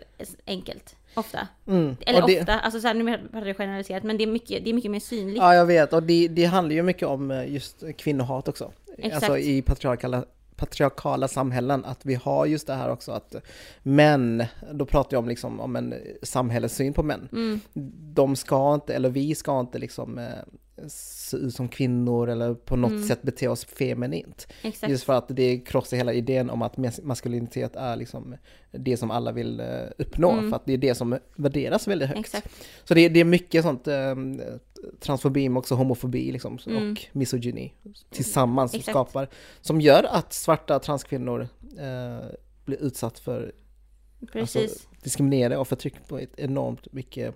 enkelt, ofta. Mm. Eller det, ofta, alltså så här, nu pratar jag generaliserat, men det är mycket, det är mycket mer synligt. Ja, jag vet. Och det, det handlar ju mycket om eh, just kvinnohat också. Exakt. Alltså i patriarkala, patriarkala samhällen, att vi har just det här också att män, då pratar jag om liksom om en samhällets syn på män. Mm, De ska inte, eller vi ska inte liksom eh, se ut som kvinnor eller på något Mm. sätt bete oss feminint. exakt. Just för att det krossar hela idén om att mas- maskulinitet är liksom det som alla vill eh, uppnå, Mm. för att det är det som värderas väldigt högt. Exakt. Så det, det är mycket sånt, eh, transfobi men också homofobi liksom, Mm. och misogyni tillsammans som Exakt. skapar, som gör att svarta transkvinnor eh, blir utsatt för Precis. Alltså, diskriminering och förtryck på ett enormt mycket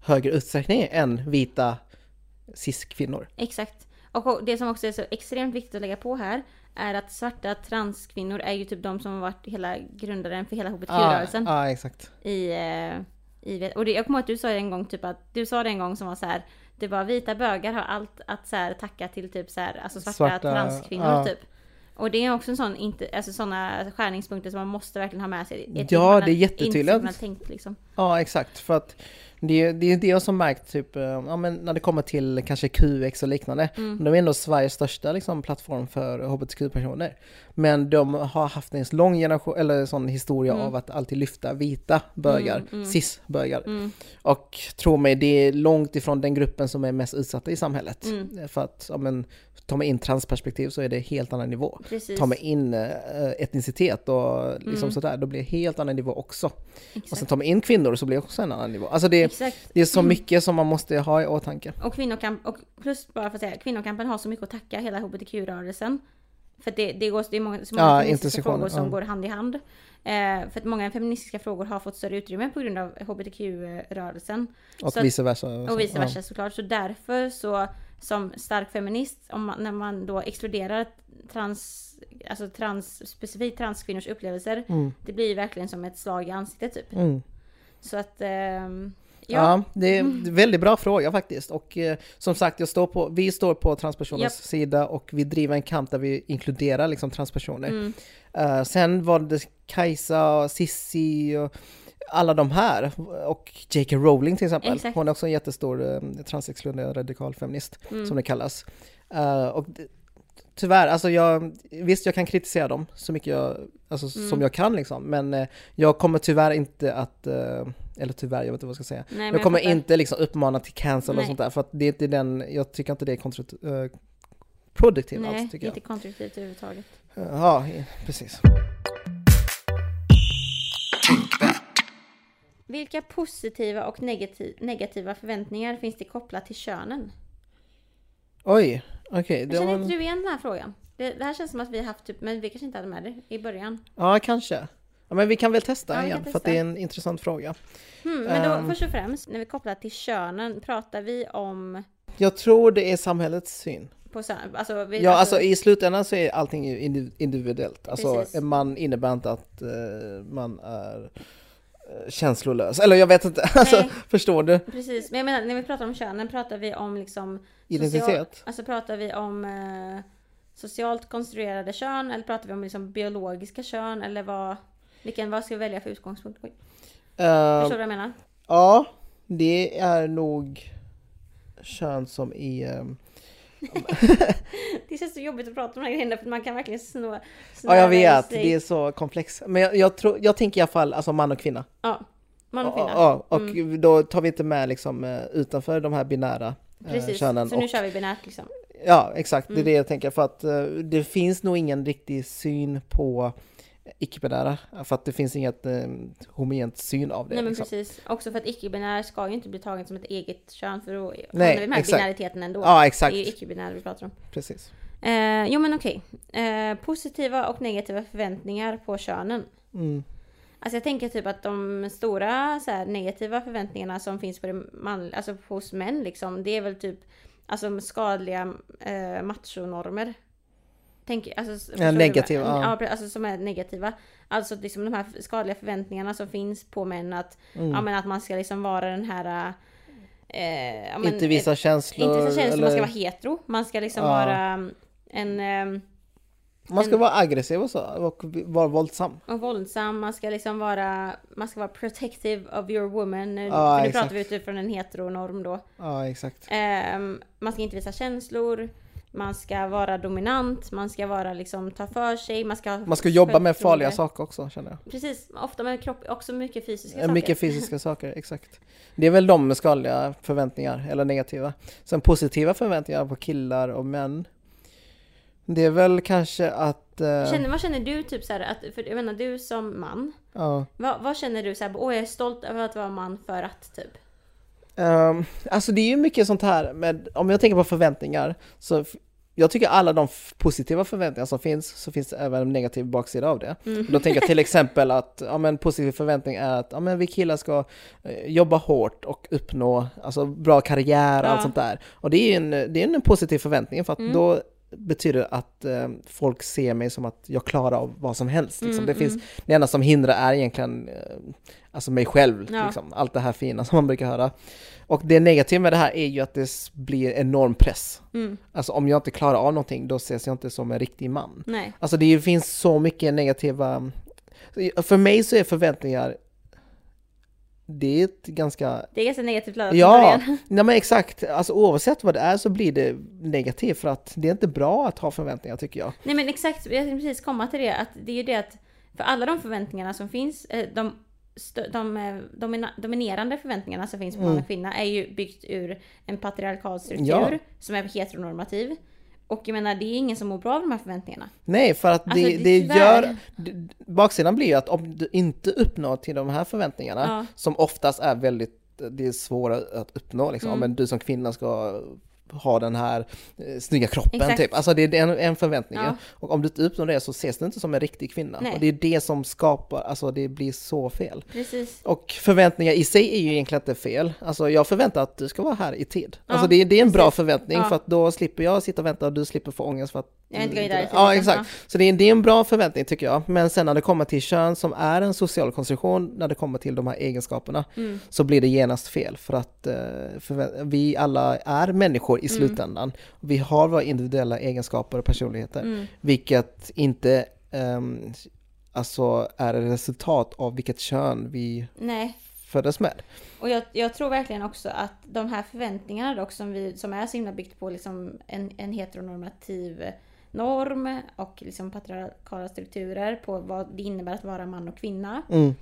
högre utsträckning än vita cis-kvinnor. Exakt. Och det som också är så extremt viktigt att lägga på här är att svarta transkvinnor är ju typ de som har varit hela grundaren för hela Ja, hbtq-rörelsen. ja, exakt. i, eh, i och det, jag kommer ihåg att du sa det en gång typ att du sa det en gång som var så här det var vita bögar har allt att så här, tacka till typ så här, alltså svarta, Svarta, transkvinnor ja. typ. Och det är också en sån, inte, alltså sådana skärningspunkter som man måste verkligen ha med sig. Ja, har det är jättetydligt. insett, man har tänkt liksom. Ja, exakt. För att det, det är det jag som märkt typ, eh, ja, men när det kommer till kanske QX och liknande. Mm. De är ändå Sveriges största liksom, plattform för hbtq-personer. Men de har haft en lång generation, eller sån historia Mm. av att alltid lyfta vita bögar, Mm, mm. cis-bögar. Mm, Och tro mig, det är långt ifrån den gruppen som är mest utsatta i samhället. Mm. För att, ja, men, tar man in transperspektiv så är det helt annan nivå. precis. Tar man in eh, etnicitet och liksom Mm. sådär, då blir det helt annan nivå också. Och sen Exakt. tar man in kvinnor så blir det också en annan nivå. Alltså det, Exakt. det är så mycket som man måste ha i åtanke. Och kvinnokamp, och plus bara för att säga, kvinnokampen har så mycket att tacka hela hbtq-rörelsen. För att det, det, går, det är många, så många Ja, feministiska frågor som ja. går hand i hand. Eh, för att många feministiska frågor har fått större utrymme på grund av hbtq-rörelsen. Och Så vice versa. Och vice versa såklart. Så därför så som stark feminist, om man, när man då exkluderar trans, alltså trans, specifikt transkvinnors upplevelser, Ja. Mm. det blir verkligen som ett slag i ansiktet typ. Mm. Så att, ehm, Ja. ja. det är en väldigt bra fråga faktiskt. Och eh, som sagt, jag står på, vi står på transpersoners Japp. sida och vi driver en kamp där vi inkluderar liksom, transpersoner. Mm, Eh, sen var det Kajsa, och Sissi och alla de här. Och J.K. Rowling till exempel. Exakt. Hon är också en jättestor uh, transexkluderad radikal feminist, mm. som det kallas. Eh, och tyvärr, alltså jag, visst jag kan kritisera dem så mycket jag, alltså, Mm. som jag kan liksom. Men eh, jag kommer tyvärr inte att, eh, eller tyvärr, jag vet inte vad jag ska säga. Nej, men Jag kommer fattar. inte liksom uppmana till cancel och sånt där, för att det är inte den, jag tycker inte det är eh, produktivt Nej, alls tycker jag. inte konstruktivt överhuvudtaget. Ja, precis. Vilka positiva och negativ, negativa förväntningar finns det kopplat till könen? Oj, okej. Det känner inte du igen den här frågan? Det, det här känns som att vi har haft typ, men vi kanske inte hade med det i början. Ja, kanske. Ja, men vi kan väl testa Ja, igen, kan för att testa. det är en intressant fråga. Hmm, men då Ehm. först och främst, när vi kopplar till könen, pratar vi om Jag tror det är samhällets syn. på alltså, vi, Ja, alltså i slutändan så är allting ju indiv- individuellt. Alltså Precis. man innebär inte att eh, man är känslolös. Eller jag vet inte, <laughs> alltså förstår du? Precis, men jag menar när vi pratar om könen pratar vi om liksom Identitet. Social, alltså pratar vi om eh, socialt konstruerade kön eller pratar vi om liksom biologiska kön eller vad vilken, vad ska vi välja för utgångspunkt? Eh, förstår du vad jag menar? ja, det är nog kön som i... <laughs> Det känns så jobbigt att prata om de här grejerna för man kan verkligen snå, ja, snöra jag vet, det är så komplext. Men jag, jag, tror, jag tänker i alla fall alltså man och kvinna. Ja, man och Ja, kvinna. Ja, och Mm. då tar vi inte med liksom eh, utanför de här binära eh, Precis, könen. så nu och, kör vi binärt liksom. Ja, exakt. Det är Mm. det jag tänker. För att eh, det finns nog ingen riktig syn på icke-binära. För att det finns inget eh, homogent syn av det. Nej men liksom. precis. Också för att icke-binär ska ju inte bli taget som ett eget kön för då Nej, vi med exakt. binariteten ändå. Ja, exakt. Det är ju icke-binär vi pratar om. Precis. Eh, jo men okej. Eh, positiva och negativa förväntningar på könen. Mm. Alltså jag tänker typ att de stora så här, negativa förväntningarna som finns på det man, alltså hos män liksom, det är väl typ alltså skadliga eh, machonormer. Tänk, alltså, vad- negativa, ja. Ja, alltså som är negativa. Alltså liksom de här skadliga förväntningarna som finns på män att, Mm. ja, men att man ska liksom vara den här eh, ja, men, Inte visa känslor. inte visa känslor, man ska eller- vara hetero. Man ska liksom Ja. vara en... Eh, Man ska vara aggressiv och så, och vara våldsam. och våldsam, man ska liksom vara, man ska vara protective of your woman. Ja, för nu pratar vi utifrån en heteronorm då. Ja, exakt. Ehm, man ska inte visa känslor, man ska vara dominant, man ska vara liksom ta för sig, man ska Man ska jobba med farliga saker också, känner jag. Precis, ofta med kropp, också mycket fysiska Eh, saker. Mycket <laughs> fysiska saker, exakt. Det är väl de med skadliga förväntningar, eller negativa. Sen positiva förväntningar på killar och män. Det är väl kanske att... eh, Känner, vad känner du typ så här, att, för jag menar du som man, ja. vad, vad känner du så här, åh jag är stolt över att vara man för att typ? Ehm, alltså det är ju mycket sånt här med, om jag tänker på förväntningar, så jag tycker alla de positiva förväntningar som finns, så finns det även en negativ baksida av det. Mm. Då tänker jag till <laughs> exempel att, ja men positiv förväntning är att, ja men vi killar ska eh, jobba hårt och uppnå, alltså bra karriär och allt Ja. sånt där. Och det är en, det är en positiv förväntning för att Mm. då betyder att eh, folk ser mig som att jag klarar av vad som helst. Liksom. Mm, det, finns, mm. det enda som hindrar är egentligen eh, alltså mig själv, Ja. liksom. allt det här fina som man brukar höra. Och det negativa med det här är ju att det blir enorm press. Mm, Alltså om jag inte klarar av någonting, då ses jag inte som en riktig man. nej. Alltså det finns så mycket negativa... För mig så är förväntningar, det är ett ganska... Det är ganska negativt laddat Ja, <laughs> nej men exakt. Alltså oavsett vad det är så blir det negativt för att det är inte bra att ha förväntningar tycker jag. Nej men exakt, jag tänkte precis komma till det. Att det är ju det att för alla de förväntningarna som finns, eh, de, de eh, domina, dominerande förväntningarna som finns på man och kvinna är ju byggt ur en patriarkal struktur Ja. som är heteronormativ. Och jag menar, det är ingen som mår bra av de här förväntningarna. Nej, för att det, Alltså, det, det- gör... Baksidan blir ju att om du inte uppnår till de här förväntningarna, Ja. som oftast är väldigt, det är svåra att uppnå liksom. Mm. Men du som kvinna ska ha den här eh, snygga kroppen Exakt. typ. Alltså det är en, en förväntning. Ja. Och om du inte uppnår det så ses du inte som en riktig kvinna. Nej. Och det är det som skapar, alltså det blir så fel. Precis. Och förväntningar i sig är ju egentligen inte fel. Alltså jag förväntar att du ska vara här i tid. Ja, alltså det, det är en bra precis. förväntning Ja. för att då slipper jag sitta och vänta och du slipper få ångest för att Jag inte går vidare Ja exakt. Så det är, det är en bra förväntning tycker jag. Men sen när det kommer till kön som är en social konstruktion, när det kommer till de här egenskaperna, Mm. så blir det genast fel. För att eh, vi alla är människor. I slutändan. Vi har våra individuella egenskaper och personligheter. Mm. Vilket inte ehm, alltså är ett resultat av vilket kön vi Nej. föddes med. Och jag, jag tror verkligen också att de här förväntningarna dock som, vi, som är så himla byggt på liksom en, en heteronormativ norm och liksom patriarkala strukturer på vad det innebär att vara man och kvinna. Mm.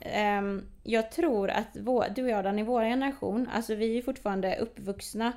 Ehm, jag tror att vår, du och jag Dan, i vår generation, alltså vi är fortfarande uppvuxna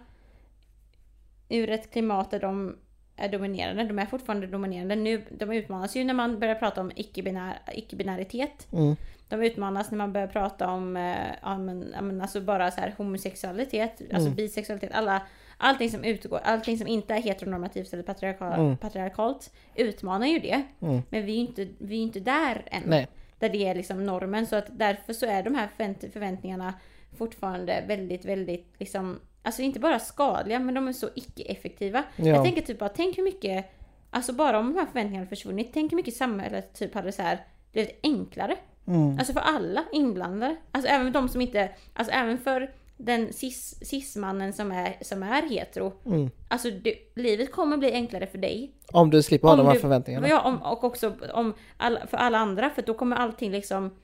ur ett klimat där de är dominerande. De är fortfarande dominerande. Nu, de utmanas ju när man börjar prata om icke-binär, icke-binäritet. Mm. De utmanas när man börjar prata om eh, ja, men, alltså bara så här homosexualitet, alltså Mm. bisexualitet, alla, allting som utgår, allting som inte är heteronormativt eller patriarkal, Mm. patriarkalt utmanar ju det. Mm. Men vi är ju inte, vi är inte där än. Nej. Där det är liksom normen. Så att därför så är de här förvänt- förväntningarna fortfarande väldigt, väldigt liksom, alltså inte bara skadliga men de är så icke-effektiva. Ja. Jag tänker typ bara, tänk hur mycket, alltså bara om de här förväntningarna försvunnit, tänk hur mycket samhället typ hade så här blivit enklare. Mm. Alltså för alla inblandade. Alltså även de som inte, alltså även för den cis, cismannen som är, som är hetero. Mm. Alltså det, livet kommer bli enklare för dig. Om du slipper ha Om de här du- förväntningarna. Ja, om, och också om alla, för alla andra, för då kommer allting liksom...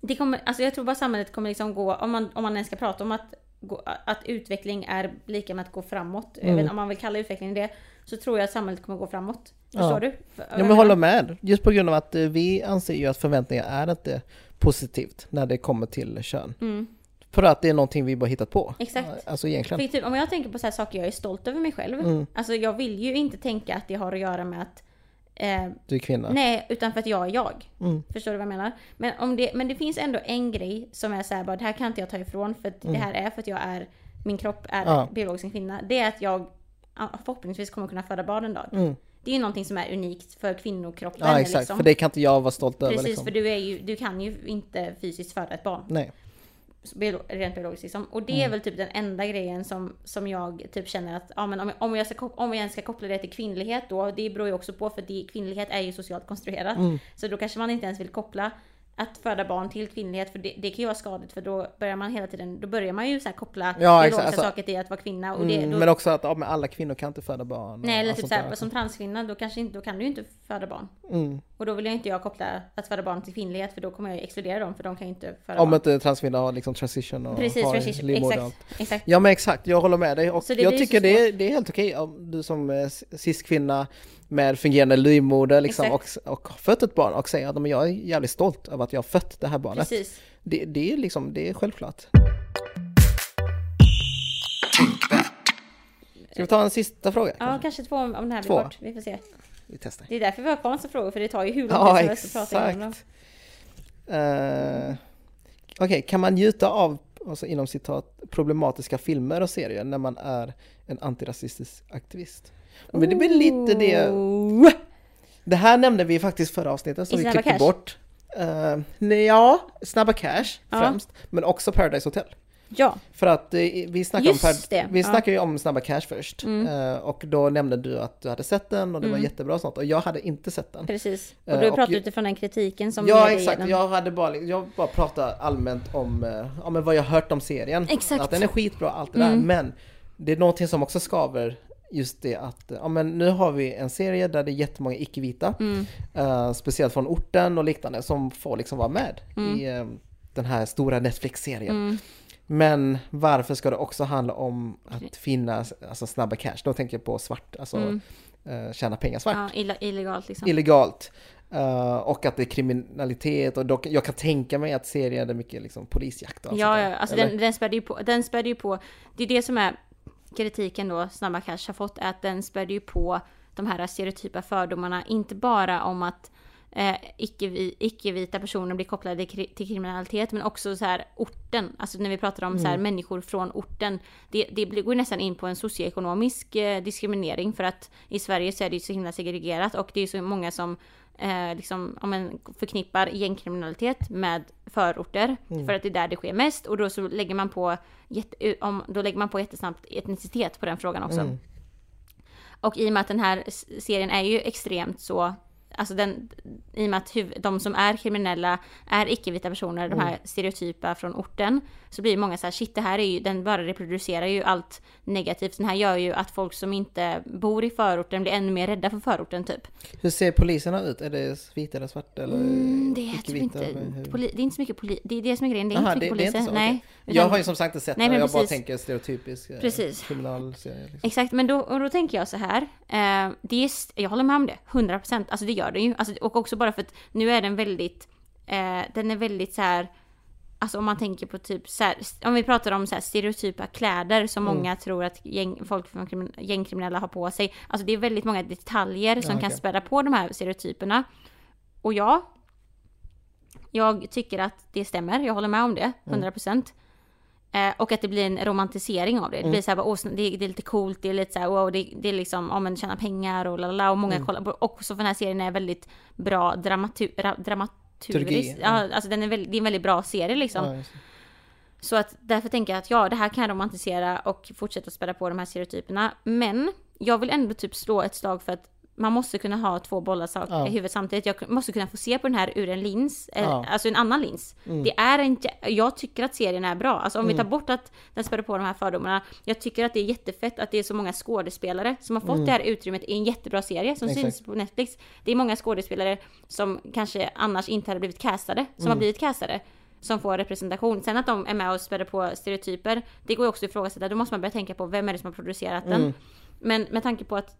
Det kommer, alltså jag tror bara samhället kommer liksom gå, om man, om man ens ska prata om att, gå, att utveckling är lika med att gå framåt, Mm. även om man vill kalla utveckling det, så tror jag att samhället kommer gå framåt. Förstår Ja. du? För- Ja, men håller med. Just på grund av att eh, vi anser ju att förväntningar är inte positivt när det kommer till kön. Mm, För att det är någonting vi bara hittat på. exakt. Alltså egentligen. För typ, om jag tänker på så här saker jag är stolt över mig själv. Mm. Alltså jag vill ju inte tänka att det har att göra med att eh, Du är kvinna. Nej, utan för att jag är jag. Mm. Förstår du vad jag menar? Men, om det, men det finns ändå en grej som är så här, bara det här kan inte jag ta ifrån för att det här är för att jag är, min kropp är Mm. Ja. biologisk en kvinna. Det är att jag ja, förhoppningsvis kommer kunna föda barn en dag. Mm. Det är ju någonting som är unikt för kvinnokroppen. Ja exakt, liksom. för det kan inte jag vara stolt över Precis, liksom. för du, är ju, du kan ju inte fysiskt föda ett barn. Nej. Rent biologiskt liksom. Och det Mm. är väl typ den enda grejen som, som jag typ känner att, ja men om, om, jag ska, om jag ens ska koppla det till kvinnlighet då, det beror ju också på för det, kvinnlighet är ju socialt konstruerat. Mm. Så då kanske man inte ens vill koppla att föda barn till kvinnlighet för det, det kan ju vara skadligt för då börjar man hela tiden, då börjar man ju så koppla Ja, biologiska alltså- saker till att vara kvinna och det, Mm, då, men också att ja, men alla kvinnor kan inte föda barn. Nej eller typ såhär, där. som transkvinna då kanske inte, då kan du ju inte föda barn. Mm. Och då vill jag inte jag koppla att föda barn till kvinnlighet för då kommer jag ju exkludera dem för de kan ju inte föda Om barn. inte transkvinnor har liksom transition och Precis, har och allt. exakt, exakt. Ja men exakt, jag håller med dig och jag tycker det är, det är helt okej om du som eh, cis-kvinna med fungerande livmoder liksom och, och har fött ett barn och säger att jag är jävligt stolt över att jag har fött det här barnet. Precis. Det, det är liksom, det är självklart. Ska vi ta en sista fråga? Ja, kanske två om det här blir kort. Vi får se. Vi testar. Det är därför vi har kvar massa frågor, för det tar ju hur lång Ja, tid som helst att prata igenom dem. Uh, Okej, kan man njuta av, alltså inom citat, problematiska filmer och serier när man är en antirasistisk aktivist? Men det blir lite det... Det här nämnde vi faktiskt förra avsnittet som I vi klippte Cash? bort. Uh, nej, ja, Snabba Cash Ja. främst, men också Paradise Hotel. Ja, För att eh, vi snackade om, det, vi ja. snackade ju om Snabba Cash först. Mm. Eh, och då nämnde du att du hade sett den och det var Mm. jättebra och sånt. Och jag hade inte sett den. precis. Och du och pratar ju- utifrån den kritiken som Ja exakt, igenom. jag hade bara, jag bara pratat allmänt om, ja, men vad jag hört om serien. Exakt. Att den är skitbra, allt det Mm. där. Men det är någonting som också skaver just det att, ja men nu har vi en serie där det är jättemånga icke-vita. Mm. eh, speciellt från orten och liknande som får liksom vara med i eh, den här stora Netflix-serien. Mm. Men varför ska det också handla om att finna alltså, snabba cash? Då tänker jag på svart, alltså Mm. eh, tjäna pengar svart. Ja, illa, illegalt liksom. Illegalt. Eh, och att det är kriminalitet och då, jag kan tänka mig att serien är mycket liksom, polisjakt och allt Ja, ja, alltså den, den spädde ju på, den spädde ju på, det är det som är kritiken då Snabba Cash har fått, är att den spädde ju på de här stereotypa fördomarna, inte bara om att eh, icke-vi- icke-vita personer blir kopplade till kriminalitet, men också så här orten, alltså när vi pratar om så här människor från orten, det, det går nästan in på en socioekonomisk eh, diskriminering, för att i Sverige så är det ju så himla segregerat och det är så många som eh, liksom, ja, men, förknippar gängkriminalitet med förorter. För att det är där det sker mest. Och då så lägger man på, jätte, om, då lägger man på jättesnabbt etnicitet på den frågan också. Och i och med att den här serien är ju extremt så Alltså den, i och med att huv, de som är kriminella är icke-vita personer, de här stereotypa från orten, så blir många så här, shit det här är ju, den bara reproducerar ju allt negativt. Den här gör ju att folk som inte bor i förorten blir ännu mer rädda för förorten typ. Hur ser poliserna ut? Är det vita eller svarta? Eller Mm, det är typ inte, poli, det är inte så mycket poli, det är det som är grejen, det är Aha, inte så mycket det- det poliser. inte så, Nej. Jag Utan- har ju som sagt inte sett Nej, det, jag bara precis. tänker stereotypisk eh, Precis. kriminalserie. Liksom. Exakt, men då, och då tänker jag så här. Eh, det är, jag håller med om det, 100%. Alltså det gör det ju. Alltså, och också bara för att nu är den väldigt, eh, den är väldigt så här. Alltså om man tänker på typ så här, om vi pratar om så här stereotypa kläder som Mm. många tror att gäng, folk från krimin, gängkriminella har på sig. Alltså det är väldigt många detaljer som Ja, kan okej. späda på de här stereotyperna. Och ja, jag tycker att det stämmer, jag håller med om det, 100%. Eh, och att det blir en romantisering av det. Det blir så här, sn- det, är, det är lite coolt, det är lite så här, wow, det, det är liksom, ja men tjäna pengar och lalala, och många kollar på, och så för den här serien är väldigt bra dramatu, ra, dramaturgiskt. ja. Ja, alltså den är väldigt, det är en väldigt bra serie liksom. Ja. Så att därför tänker jag att ja, det här kan jag romantisera och fortsätta spela på de här stereotyperna. Men jag vill ändå typ slå ett slag för att man måste kunna ha två bollar Ja. i huvudet samtidigt. Jag måste kunna få se på den här ur en lins, eh, Ja. alltså en annan lins. Det är inte, jag tycker att serien är bra. Alltså om vi tar bort att den spär på de här fördomarna. Jag tycker att det är jättefett att det är så många skådespelare som har fått det här utrymmet i en jättebra serie som Exakt. syns på Netflix. Det är många skådespelare som kanske annars inte hade blivit castade, som har blivit castade som får representation. Sen att de är med och späder på stereotyper, det går ju också att ifrågasätta. Då måste man börja tänka på vem är det som har producerat den. Mm. Men med tanke på att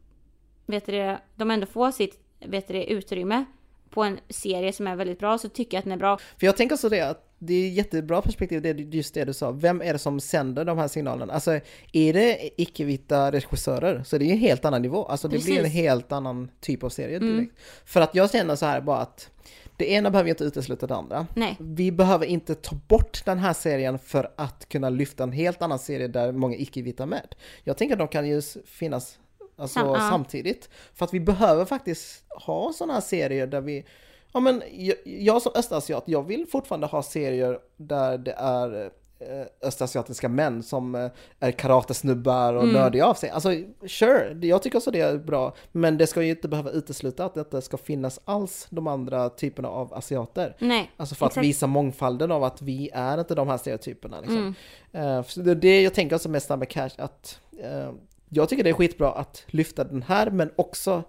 vet du det, de ändå får sitt vet du det, utrymme på en serie som är väldigt bra så tycker jag att den är bra. För jag tänker så det att det är jättebra perspektiv, det är just det du sa. Vem är det som sänder de här signalerna? Alltså, är det icke-vita regissörer så det är en helt annan nivå. Alltså det blir en Precis. helt annan typ av serie direkt. Mm. För att jag känner så här bara att det ena behöver ju inte utesluta det andra. Nej. Vi behöver inte ta bort den här serien för att kunna lyfta en helt annan serie där många icke-vita är med. Jag tänker att de kan ju finnas alltså, Sam- ja. samtidigt. För att vi behöver faktiskt ha sådana här serier där vi Ja men jag, jag som östasiat, jag vill fortfarande ha serier där det är eh, östasiatiska män som eh, är karatesnubbar och Mm. nördiga av sig. Alltså sure, jag tycker också det är bra. Men det ska ju inte behöva utesluta att det ska finnas alls de andra typerna av asiater. Nej. Alltså för att Exakt. visa mångfalden av att vi är inte de här stereotyperna. Liksom. Mm. Så det är det jag tänker också med Snabba Cash, att eh, jag tycker det är skitbra att lyfta den här men också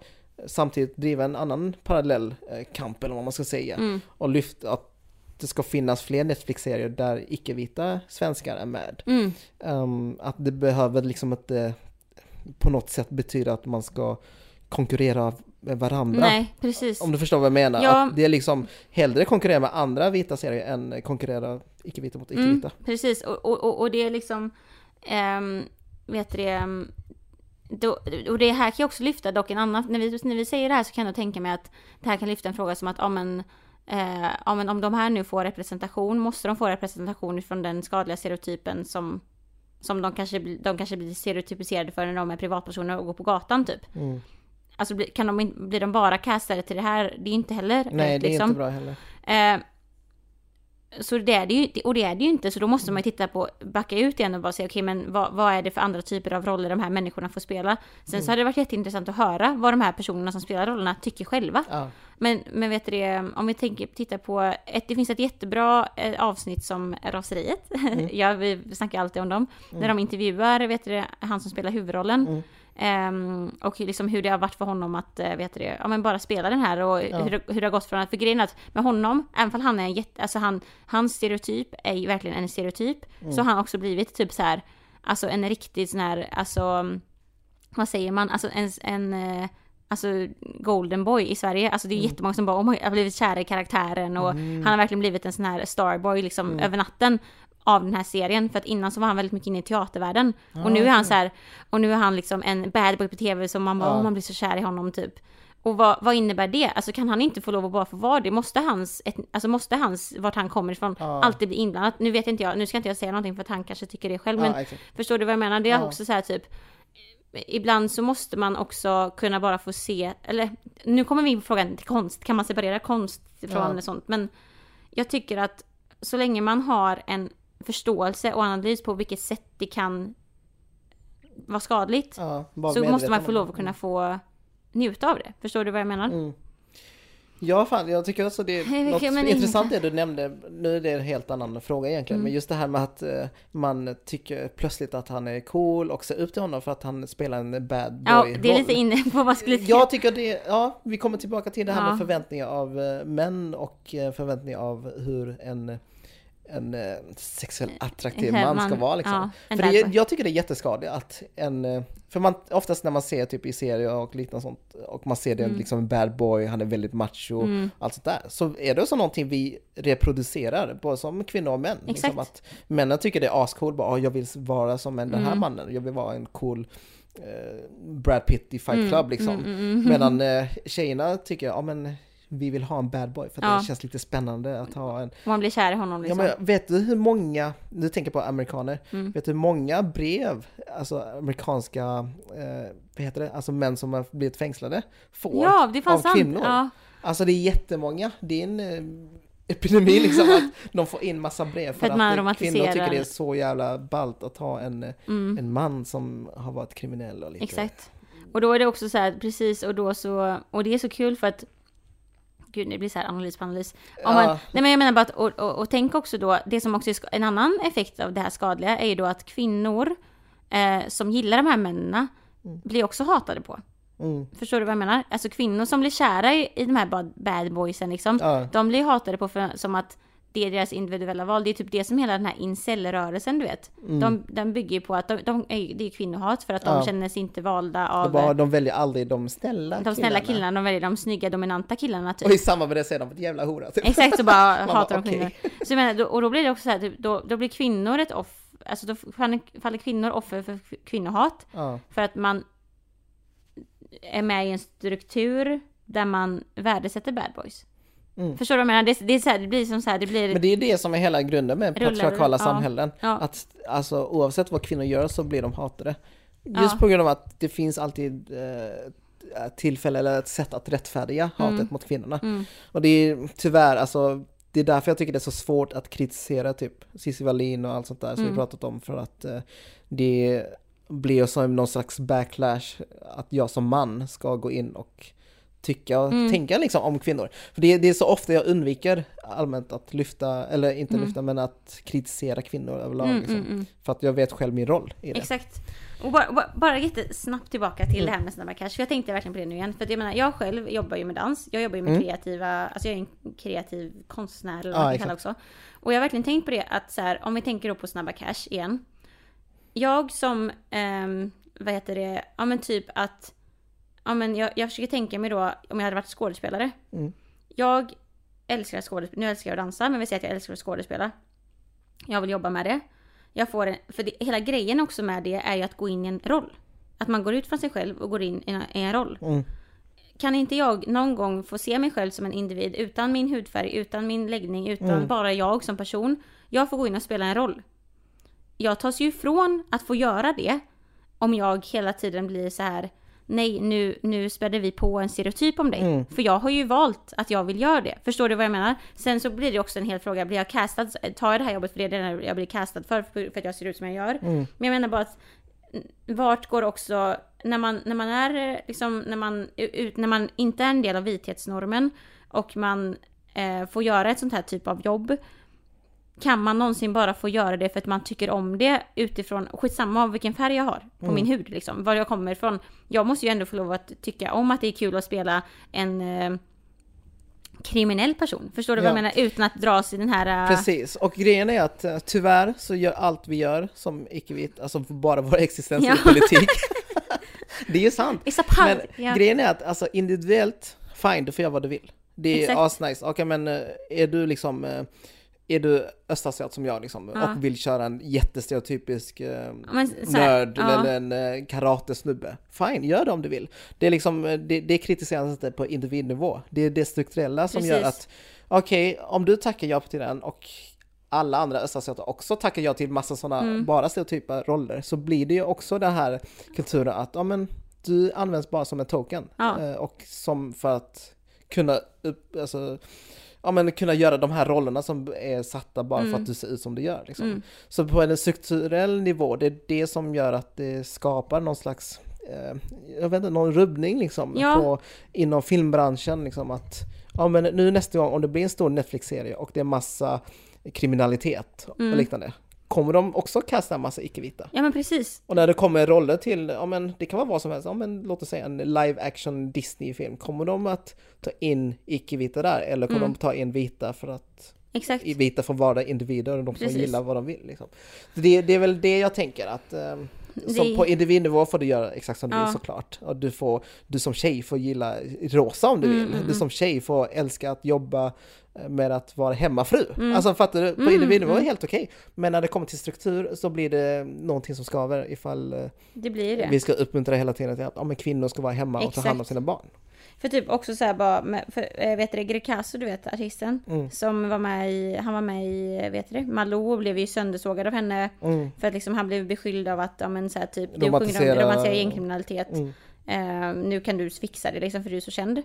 samtidigt driva en annan parallell eh, kamp eller vad man ska säga. Mm. Och lyfta att det ska finnas fler Netflix-serier där icke-vita svenskar är med. Mm. Ehm, att det behöver liksom inte på något sätt betyda att man ska konkurrera med varandra. Nej, precis. Om du förstår vad jag menar. Ja. Att det är liksom hellre konkurrera med andra vita serier än konkurrera icke-vita mot Mm, icke-vita. precis, och, och, och- och det är liksom, um, vet du det, ehm, då, och det här kan jag också lyfta dock en annan, när vi, när vi säger det här så kan jag tänka mig att det här kan lyfta en fråga som att, ja men, eh, ja, men om de här nu får representation, måste de få representation från den skadliga stereotypen som, som de kanske, de kanske blir stereotypiserade för när de är privatpersoner och går på gatan typ. Mm. Alltså kan de, blir de bara castade till det här? Det är inte heller Nej, det är liksom. inte bra heller. Eh, så det är det ju, och det är det ju inte, så då måste man ju titta på, backa ut igen och bara säga okej men vad, vad är det för andra typer av roller de här människorna får spela? Sen så hade det varit jätteintressant att höra vad de här personerna som spelar rollerna tycker själva. Ja. Men, men vet du det, om vi tänker, tittar på, ett, det finns ett jättebra eh, avsnitt som Raseriet, <laughs> ja vi snackar alltid om dem, när de intervjuar, vet du det, han som spelar huvudrollen. Ehm, och liksom hur det har varit för honom att, eh, vet du det, ja men bara spela den här och hur, det- hur det har gått från att, för grejen att med honom, även fall han är en jätte, alltså han, hans stereotyp är ju verkligen en stereotyp, så har han också blivit typ så här, alltså en riktig sån här, alltså, vad säger man, alltså en, en eh, Alltså golden boy i Sverige, alltså det är jättemånga som bara oh my, har blivit kär i karaktären. Och han har verkligen blivit en sån här starboy liksom över natten av den här serien för att innan så var han väldigt mycket inne i teatervärlden och nu är han så här och nu är han liksom en bad boy på tv som man bara Ja. oh, man blir så kär i honom typ. Och vad, vad innebär det? Alltså kan han inte få lov att bara få vara det? Måste hans, ett, alltså måste hans, vart han kommer ifrån, Ja. alltid bli inblandat? Nu vet inte jag, nu ska inte jag säga någonting för att han kanske tycker det själv men Ja, exakt. Förstår du vad jag menar? Det är Ja. också så här typ Ibland så måste man också kunna bara få se, eller nu kommer vi in på frågan till konst, kan man separera konst från Ja. sånt? Men jag tycker att så länge man har en förståelse och analys på vilket sätt det kan vara skadligt Ja, så måste man få lov att kunna få njuta av det. Förstår du vad jag menar? Mm. Ja, fan, jag tycker också det är något men intressant det du nämnde. Nu är det en helt annan fråga egentligen, Mm. men just det här med att eh, man tycker plötsligt att han är cool och ser upp till honom för att han spelar en bad boy Ja, det är lite inne på vad skulle. Jag tycker det, ja, vi kommer tillbaka till det här Ja. med förväntningar av eh, män och eh, förväntningar av hur en, en eh, sexuellt attraktiv man, man, ska vara liksom. ja, för det, jag tycker det är jätteskadligt att en, eh, för man, oftast när man ser typ i serier och liknande sånt, och man ser det Mm. liksom en bad boy, han är väldigt macho, allt sånt där, så är det så någonting vi reproducerar, både som kvinnor och män. Liksom Exakt. att männen tycker det är ascool, bara "Ah, jag vill vara som en, den här Mm. mannen, jag vill vara en cool eh, Brad Pitt i Fight Mm, Club liksom. mm, mm, mm. Medan <laughs> eh, tjejerna tycker, ja men vi vill ha en bad boy för att Ja. det känns lite spännande att ha en... Man blir kär i honom Ja liksom. men vet du hur många, nu tänker jag på amerikaner, Mm. vet du hur många brev, alltså amerikanska, eh, vad heter det, alltså män som har blivit fängslade får ja, det av sant. kvinnor? Ja. Alltså det är jättemånga, det är en eh, epidemi liksom att <laughs> de får in massa brev för, För att att, eh, kvinnor tycker det är så jävla ballt att ha en, eh, Mm. en man som har varit kriminell och lite... Exakt. Och då är det också så här, precis, och då så, och det är så kul för att Gud, det blir så här analys på analys. Om man, Ja. nej men jag menar bara att, och, och, och tänk också då, det som också är en annan effekt av det här skadliga är ju då att kvinnor eh, som gillar de här männen blir också hatade på. Mm. Förstår du vad jag menar? Alltså kvinnor som blir kära i, i de här bad, bad boysen liksom, Ja. de blir hatade på för, som att det är deras individuella val. Det är typ det som hela den här incel-rörelsen du vet. Mm. De, den bygger ju på att de, de är, det är kvinnohat för att de Ja. känner sig inte valda av De, bara, de väljer aldrig de snälla de snälla killarna. De väljer de snygga dominanta killarna typ. Och i samband med det säger de ett jävla hora. Typ. Exakt, så bara <laughs> hatar de okej. kvinnor. Så jag menar, då, och då blir det också så här, typ, då, då blir kvinnor ett off, alltså då faller, faller kvinnor offer för kvinnohat. Ja. För att man är med i en struktur där man värdesätter bad boys. Mm. Förstår du vad jag menar? Det, det, är så här, det blir som så här, det blir... Men det är det som är hela grunden med Rullar- patriarkala ja. samhällen. Ja. Att alltså, oavsett vad kvinnor gör så blir de hatade. Just Ja. på grund av att det finns alltid eh, tillfälle eller ett sätt att rättfärdiga hatet Mm. mot kvinnorna. Mm. Och det är tyvärr, alltså det är därför jag tycker det är så svårt att kritisera typ Cissi Wallin och allt sånt där som Mm. vi pratat om för att eh, det blir som någon slags backlash att jag som man ska gå in och tycka och Mm. tänka liksom om kvinnor. För det, det är så ofta jag undviker allmänt att lyfta, eller inte Mm. lyfta men att kritisera kvinnor överlag. Mm, liksom. mm, mm. För att jag vet själv min roll i det. Exakt. Och bara, bara, bara jättesnabbt tillbaka till Mm. det här med Snabba Cash. För jag tänkte verkligen på det nu igen. För jag menar, jag själv jobbar ju med dans. Jag jobbar ju med kreativa, alltså jag är en kreativ konstnär eller vad man kan kalla också. Och jag har verkligen tänkt på det att så här, om vi tänker då på Snabba Cash igen. Jag som, ehm, vad heter det, ja men typ att, ja men jag, jag försöker tänka mig då om jag hade varit skådespelare. Mm. Jag älskar att skådespela, nu älskar jag att dansa men vi säger att jag älskar att skådespela. Jag vill jobba med det. Jag får en, för det, hela grejen också med det är ju att gå in i en roll. Att man går ut från sig själv och går in i en, i en roll. Mm. Kan inte jag någon gång få se mig själv som en individ utan min hudfärg, utan min läggning, utan Mm. bara jag som person. Jag får gå in och spela en roll. Jag tas ju ifrån att få göra det om jag hela tiden blir så här. Nej, nu, nu spädde vi på en stereotyp om dig. Mm. För jag har ju valt att jag vill göra det. Förstår du vad jag menar? Sen så blir det också en hel fråga. Blir jag castad? Tar jag det här jobbet för det är det jag blir castad för? För att jag ser ut som jag gör? Mm. Men jag menar bara att vart går också, när man, när man är liksom, när man, ut, när man inte är en del av vithetsnormen och man eh, får göra ett sånt här typ av jobb. Kan man någonsin bara få göra det för att man tycker om det utifrån, skitsamma av vilken färg jag har på Mm. min hud liksom, var jag kommer ifrån. Jag måste ju ändå få lov att tycka om att det är kul att spela en eh, kriminell person. Förstår du vad Ja. jag menar? Utan att dras i den här... eh, Precis, och grejen är att eh, tyvärr så gör allt vi gör som icke-vit, alltså bara vår existens Ja. i politik. <laughs> det är ju sant. Men ja. grejen är att alltså individuellt, fine, du får göra vad du vill. Det är asnice. Okej men eh, är du liksom, är du östasiat som jag liksom Ja. och vill köra en jättestereotypisk eh, men nörd ja. eller en eh, karatesnubbe. Fine, gör det om du vill. Det är liksom, eh, det, det kritiseras inte på individnivå. Det är det strukturella som gör Precis. att, okej, om du tackar ja till den och alla andra östasiater också tackar ja till massa sådana Mm. bara stereotypa roller så blir det ju också den här kulturen att, ja men du används bara som en token. Ja. Eh, och som för att kunna alltså, ja men kunna göra de här rollerna som är satta bara för Mm. att du ser ut som du gör. Liksom. Mm. Så på en strukturell nivå, det är det som gör att det skapar någon slags, eh, jag vet inte, någon rubbning liksom Ja. på, inom filmbranschen liksom att, ja men nu nästa gång om det blir en stor Netflix-serie och det är massa kriminalitet Mm. och liknande, kommer de också kasta en massa icke-vita? Ja men precis. Och när det kommer roller till, ja men det kan vara vad som helst, ja men låt oss säga en live action Disney-film, kommer de att ta in icke-vita där eller kommer Mm. de ta in vita för att Exakt. vita får vara individer och de Precis. gillar vad de vill. Liksom. Det, det är väl det jag tänker att eh, som Det- på individnivå får du göra exakt som du Ja. vill såklart. Och du, får, du som tjej får gilla rosa om du Mm, vill. mm, Du mm. som tjej får älska att jobba med att vara hemmafru. Mm. Alltså fattar du? På Mm, individnivå är mm. det helt okej. Men när det kommer till struktur så blir det någonting som skaver ifall eh, Det blir det. vi ska uppmuntra hela tiden till att ja, men kvinnor ska vara hemma och ta Exakt. hand om sina barn. För typ också så här bara, med, för, äh, vet du Greekazo, du vet artisten. Mm. Som var med i, han var med i, vet du Malou blev ju söndersågad av henne. Mm. För att liksom han blev beskylld av att, ja men så här typ, du sjunger om Romantisera- gängkriminalitet. Mm. Eh, nu kan du fixa det liksom för du är så känd.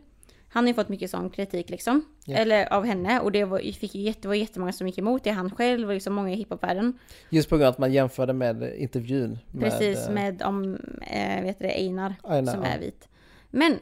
Han har ju fått mycket sån kritik liksom. Ja. Eller av henne. Och det var, fick ju jätte, var jättemånga som gick emot det. Han själv och liksom många i hiphopvärlden. Just på grund av att man jämförde med intervjun. Precis, eh, med om, eh, vet det, Einar. Einar, som ja. är vit. Men,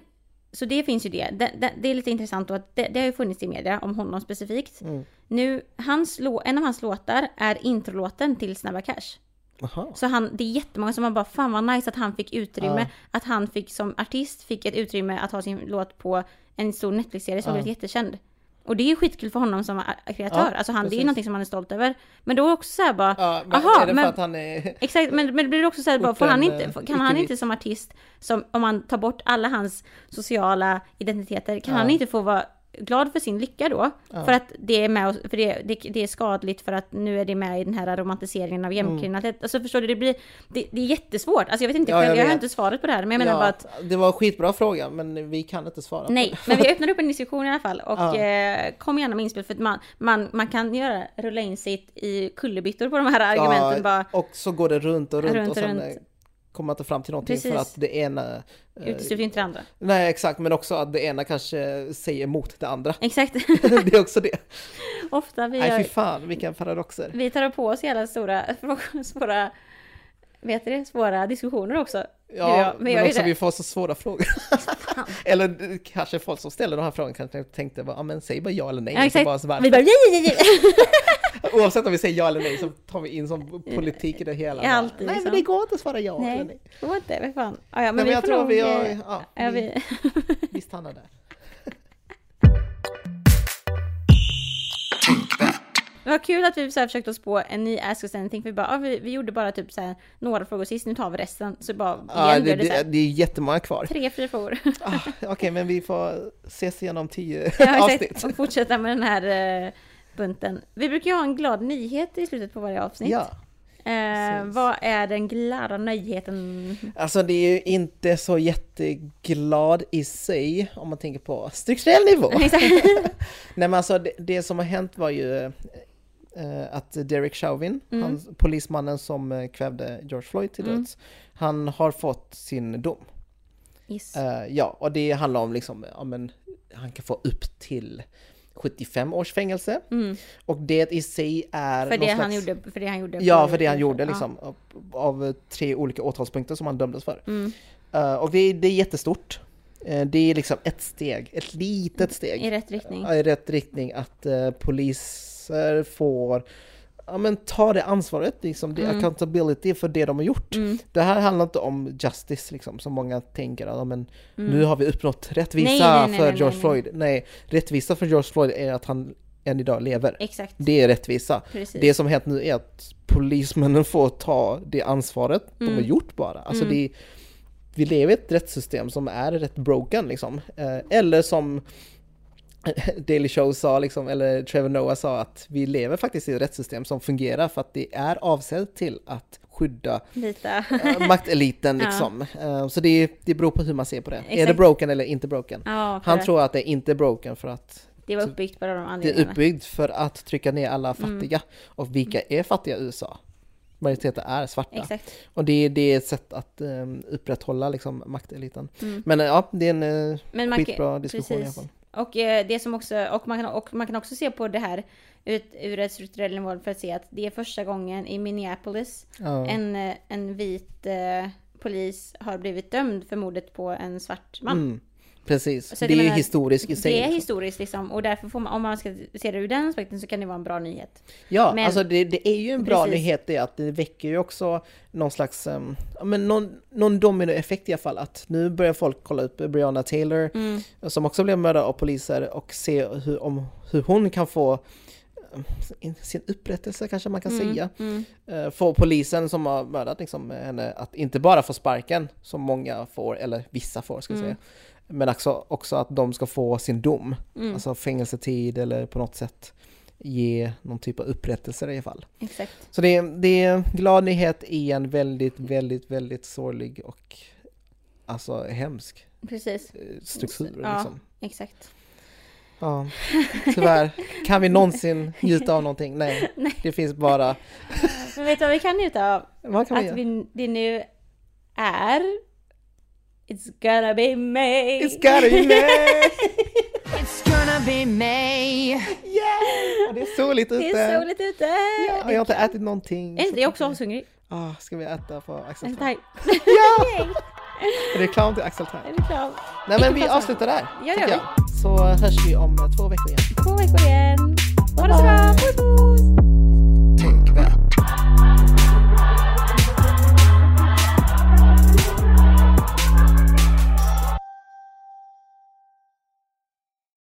så det finns ju det. Det, det, det är lite intressant då att det, det har ju funnits i media om honom specifikt. Mm. Nu, hans, en av hans låtar är introlåten till Snabba Cash. Aha. Så han, det är jättemånga som har bara fan vad nice att han fick utrymme. Ja. Att han fick som artist fick ett utrymme att ha sin låt på en stor Netflix-serie som Ja. blev jättekänd. Och det är ju skitkul för honom som kreatör. Ja, alltså han, det är ju någonting som han är stolt över. Men då är också så här bara, Ja, men Aha, är det men- att han är... <laughs> Exakt, men, men blir det också så här, bara, får han inte, kan han inte som artist, som, om man tar bort alla hans sociala identiteter, kan Ja. han inte få vara glad för sin lycka då? För att det är med, för det, det, det är skadligt för att nu är det med i den här romantiseringen av gängkriminalitet. Alltså förstår du, det blir, det, det är jättesvårt. Alltså jag vet inte, Ja, själv, jag jag, har vet. inte svaret på det här, men jag menar ja, bara att Det var en skitbra fråga, men vi kan inte svara. på Nej, det. men vi <laughs> öppnar upp en diskussion i alla fall och Ja. eh, kom gärna med inspel för att man, man, man kan göra, rulla in sitt i kullerbyttor på de här argumenten bara. Och så går det runt och runt Runt och och sen runt. Kommer man inte fram till någonting för Precis. att det ena... eh, Utesluter inte det andra. Nej, exakt, men också att det ena kanske säger emot det andra. <laughs> Exakt. <laughs> det är också det. Ofta vi, Nej, gör, fy fan, vilka paradoxer. vi tar på oss hela stora, <laughs> svåra, vet du det, svåra diskussioner också. Ja, men men, jag också vi får så svåra frågor. Eller kanske folk som ställer de här frågorna kanske tänkte, ja men säg bara ja eller nej. Ja, exakt. bara, så bara, Vi bara, nej, nej, nej. Oavsett om vi säger ja eller nej så tar vi in som politik i det hela. Ja, Bara, alltid nej men liksom. det går inte att svara ja eller Nej, nej. det var inte, vad fan. Ja, ja, men, men vi jag får tror nog, vi har- eh, ja, ja, vi- vi, <laughs> Vi stannar där. Det var kul att vi så här försökte oss på en ny Ask Us Anything, för vi, bara, vi, vi gjorde bara typ så här, några frågor sist, nu tar vi resten. Så bara, Ja, igen det, blev det, så det, här, det är jättemånga kvar. tre, fyra frågor. Ah, Okej, men vi får ses igen om tio <laughs> Ja, avsnitt. Och fortsätta med den här eh, bunten. Vi brukar ju ha en glad nyhet i slutet på varje avsnitt. Ja, eh, vad är den glada nyheten? alltså det är ju inte så jätteglad i sig om man tänker på strukturell nivå. <laughs> <laughs> Nej men alltså det, det som har hänt var ju eh, att Derek Chauvin, Mm. han, polismannen som eh, kvävde George Floyd till Mm. döds, han har fått sin dom. Yes. Eh, ja, och det handlar om liksom, ja men han kan få upp till 75 års fängelse. Mm. Och det i sig är För, det han slags- gjorde, för det han gjorde. Ja, för det han gjorde ja. liksom, av, av tre olika åtalspunkter som han dömdes för. Mm. Eh, och det, är- det är jättestort. Eh, det är liksom ett steg, ett litet steg I rätt riktning. ja, i rätt riktning att eh, poliser får ja, men ta det ansvaret, liksom, det Mm. accountability för det de har gjort. Mm. Det här handlar inte om justice, liksom, som många tänker, att men, Mm. nu har vi uppnått rättvisa Nej, nej, nej, för George nej, Floyd. Nej, rättvisa för George Floyd är att han än idag lever. Exakt. Det är rättvisa. Precis. Det som hänt nu är att polismännen får ta det ansvaret de Mm. har gjort bara. Alltså Mm. det, vi lever i ett rättssystem som är rätt broken liksom. Eh, eller som <laughs> Daily Show sa, liksom, eller Trevor Noah sa att vi lever faktiskt i ett rättssystem som fungerar för att det är avsett till att skydda Lite. eh, <laughs> makteliten Ja. liksom. Eh, så det, det beror på hur man ser på det. Är det Exakt. broken eller inte broken? ja, Han tror att det inte är broken för att det var uppbyggt på de det är anledningarna. uppbyggt för att trycka ner alla Mm. fattiga. Och vilka är fattiga i USA? Majoriteten är svarta. Exakt. Och det, det är ett sätt att um, upprätthålla liksom, makteliten. Mm. Men ja, det är en uh, Men skitbra diskussion i alla precis. fall. Och eh, det som också, och man, kan, och man kan också se på det här ut, ur ett strukturell nivå för att se att det är första gången i Minneapolis Ja. en, eh, en vit eh, polis har blivit dömd för mordet på en svart man. Mm, precis, Så det är ju menar, historiskt i sig. Det är liksom. historiskt liksom och därför får man, om man ska se det ur den aspekten så kan det vara en bra nyhet. Ja, Men- alltså det, det är ju en bra Precis. nyhet det att det väcker ju också någon slags, um, men någon, någon dominoeffekt i alla fall. Att nu börjar folk kolla upp Breonna Taylor Mm. som också blev mördad av poliser och se hur, om, hur hon kan få eh, sin upprättelse kanske man kan säga. Mm. Eh, Få polisen som har mördat liksom, henne att inte bara få sparken som många får, eller vissa får ska Mm. säga. Men också, också att de ska få sin dom, Mm. alltså fängelsetid eller på något sätt ge någon typ av upprättelse i alla fall. Exakt. Så det är, det är glad nyhet i en väldigt, väldigt, väldigt sorglig och alltså hemsk Precis. eh, struktur. Ja. Liksom. Exakt. Ja, <laughs> tyvärr. Kan vi någonsin njuta av någonting? Nej, det finns bara... Men vet du vad vi kan njuta av? Vad kan vi Att göra? vi, det nu är It's gonna be me. It's gotta be me! <laughs> It's gonna be May. Yeah! Och det är soligt ute! Det är soligt ute! Ja, och jag har inte ätit någonting. Jag är också ashungrig. Ah, ska vi äta på Axel Time? <laughs> Ja! <laughs> Reklam till Axel Time. Reklam. Nej men vi avslutar där, Ja, det gör jag. Så hörs vi om två veckor igen. Två veckor igen. Ha det så bra! Puss!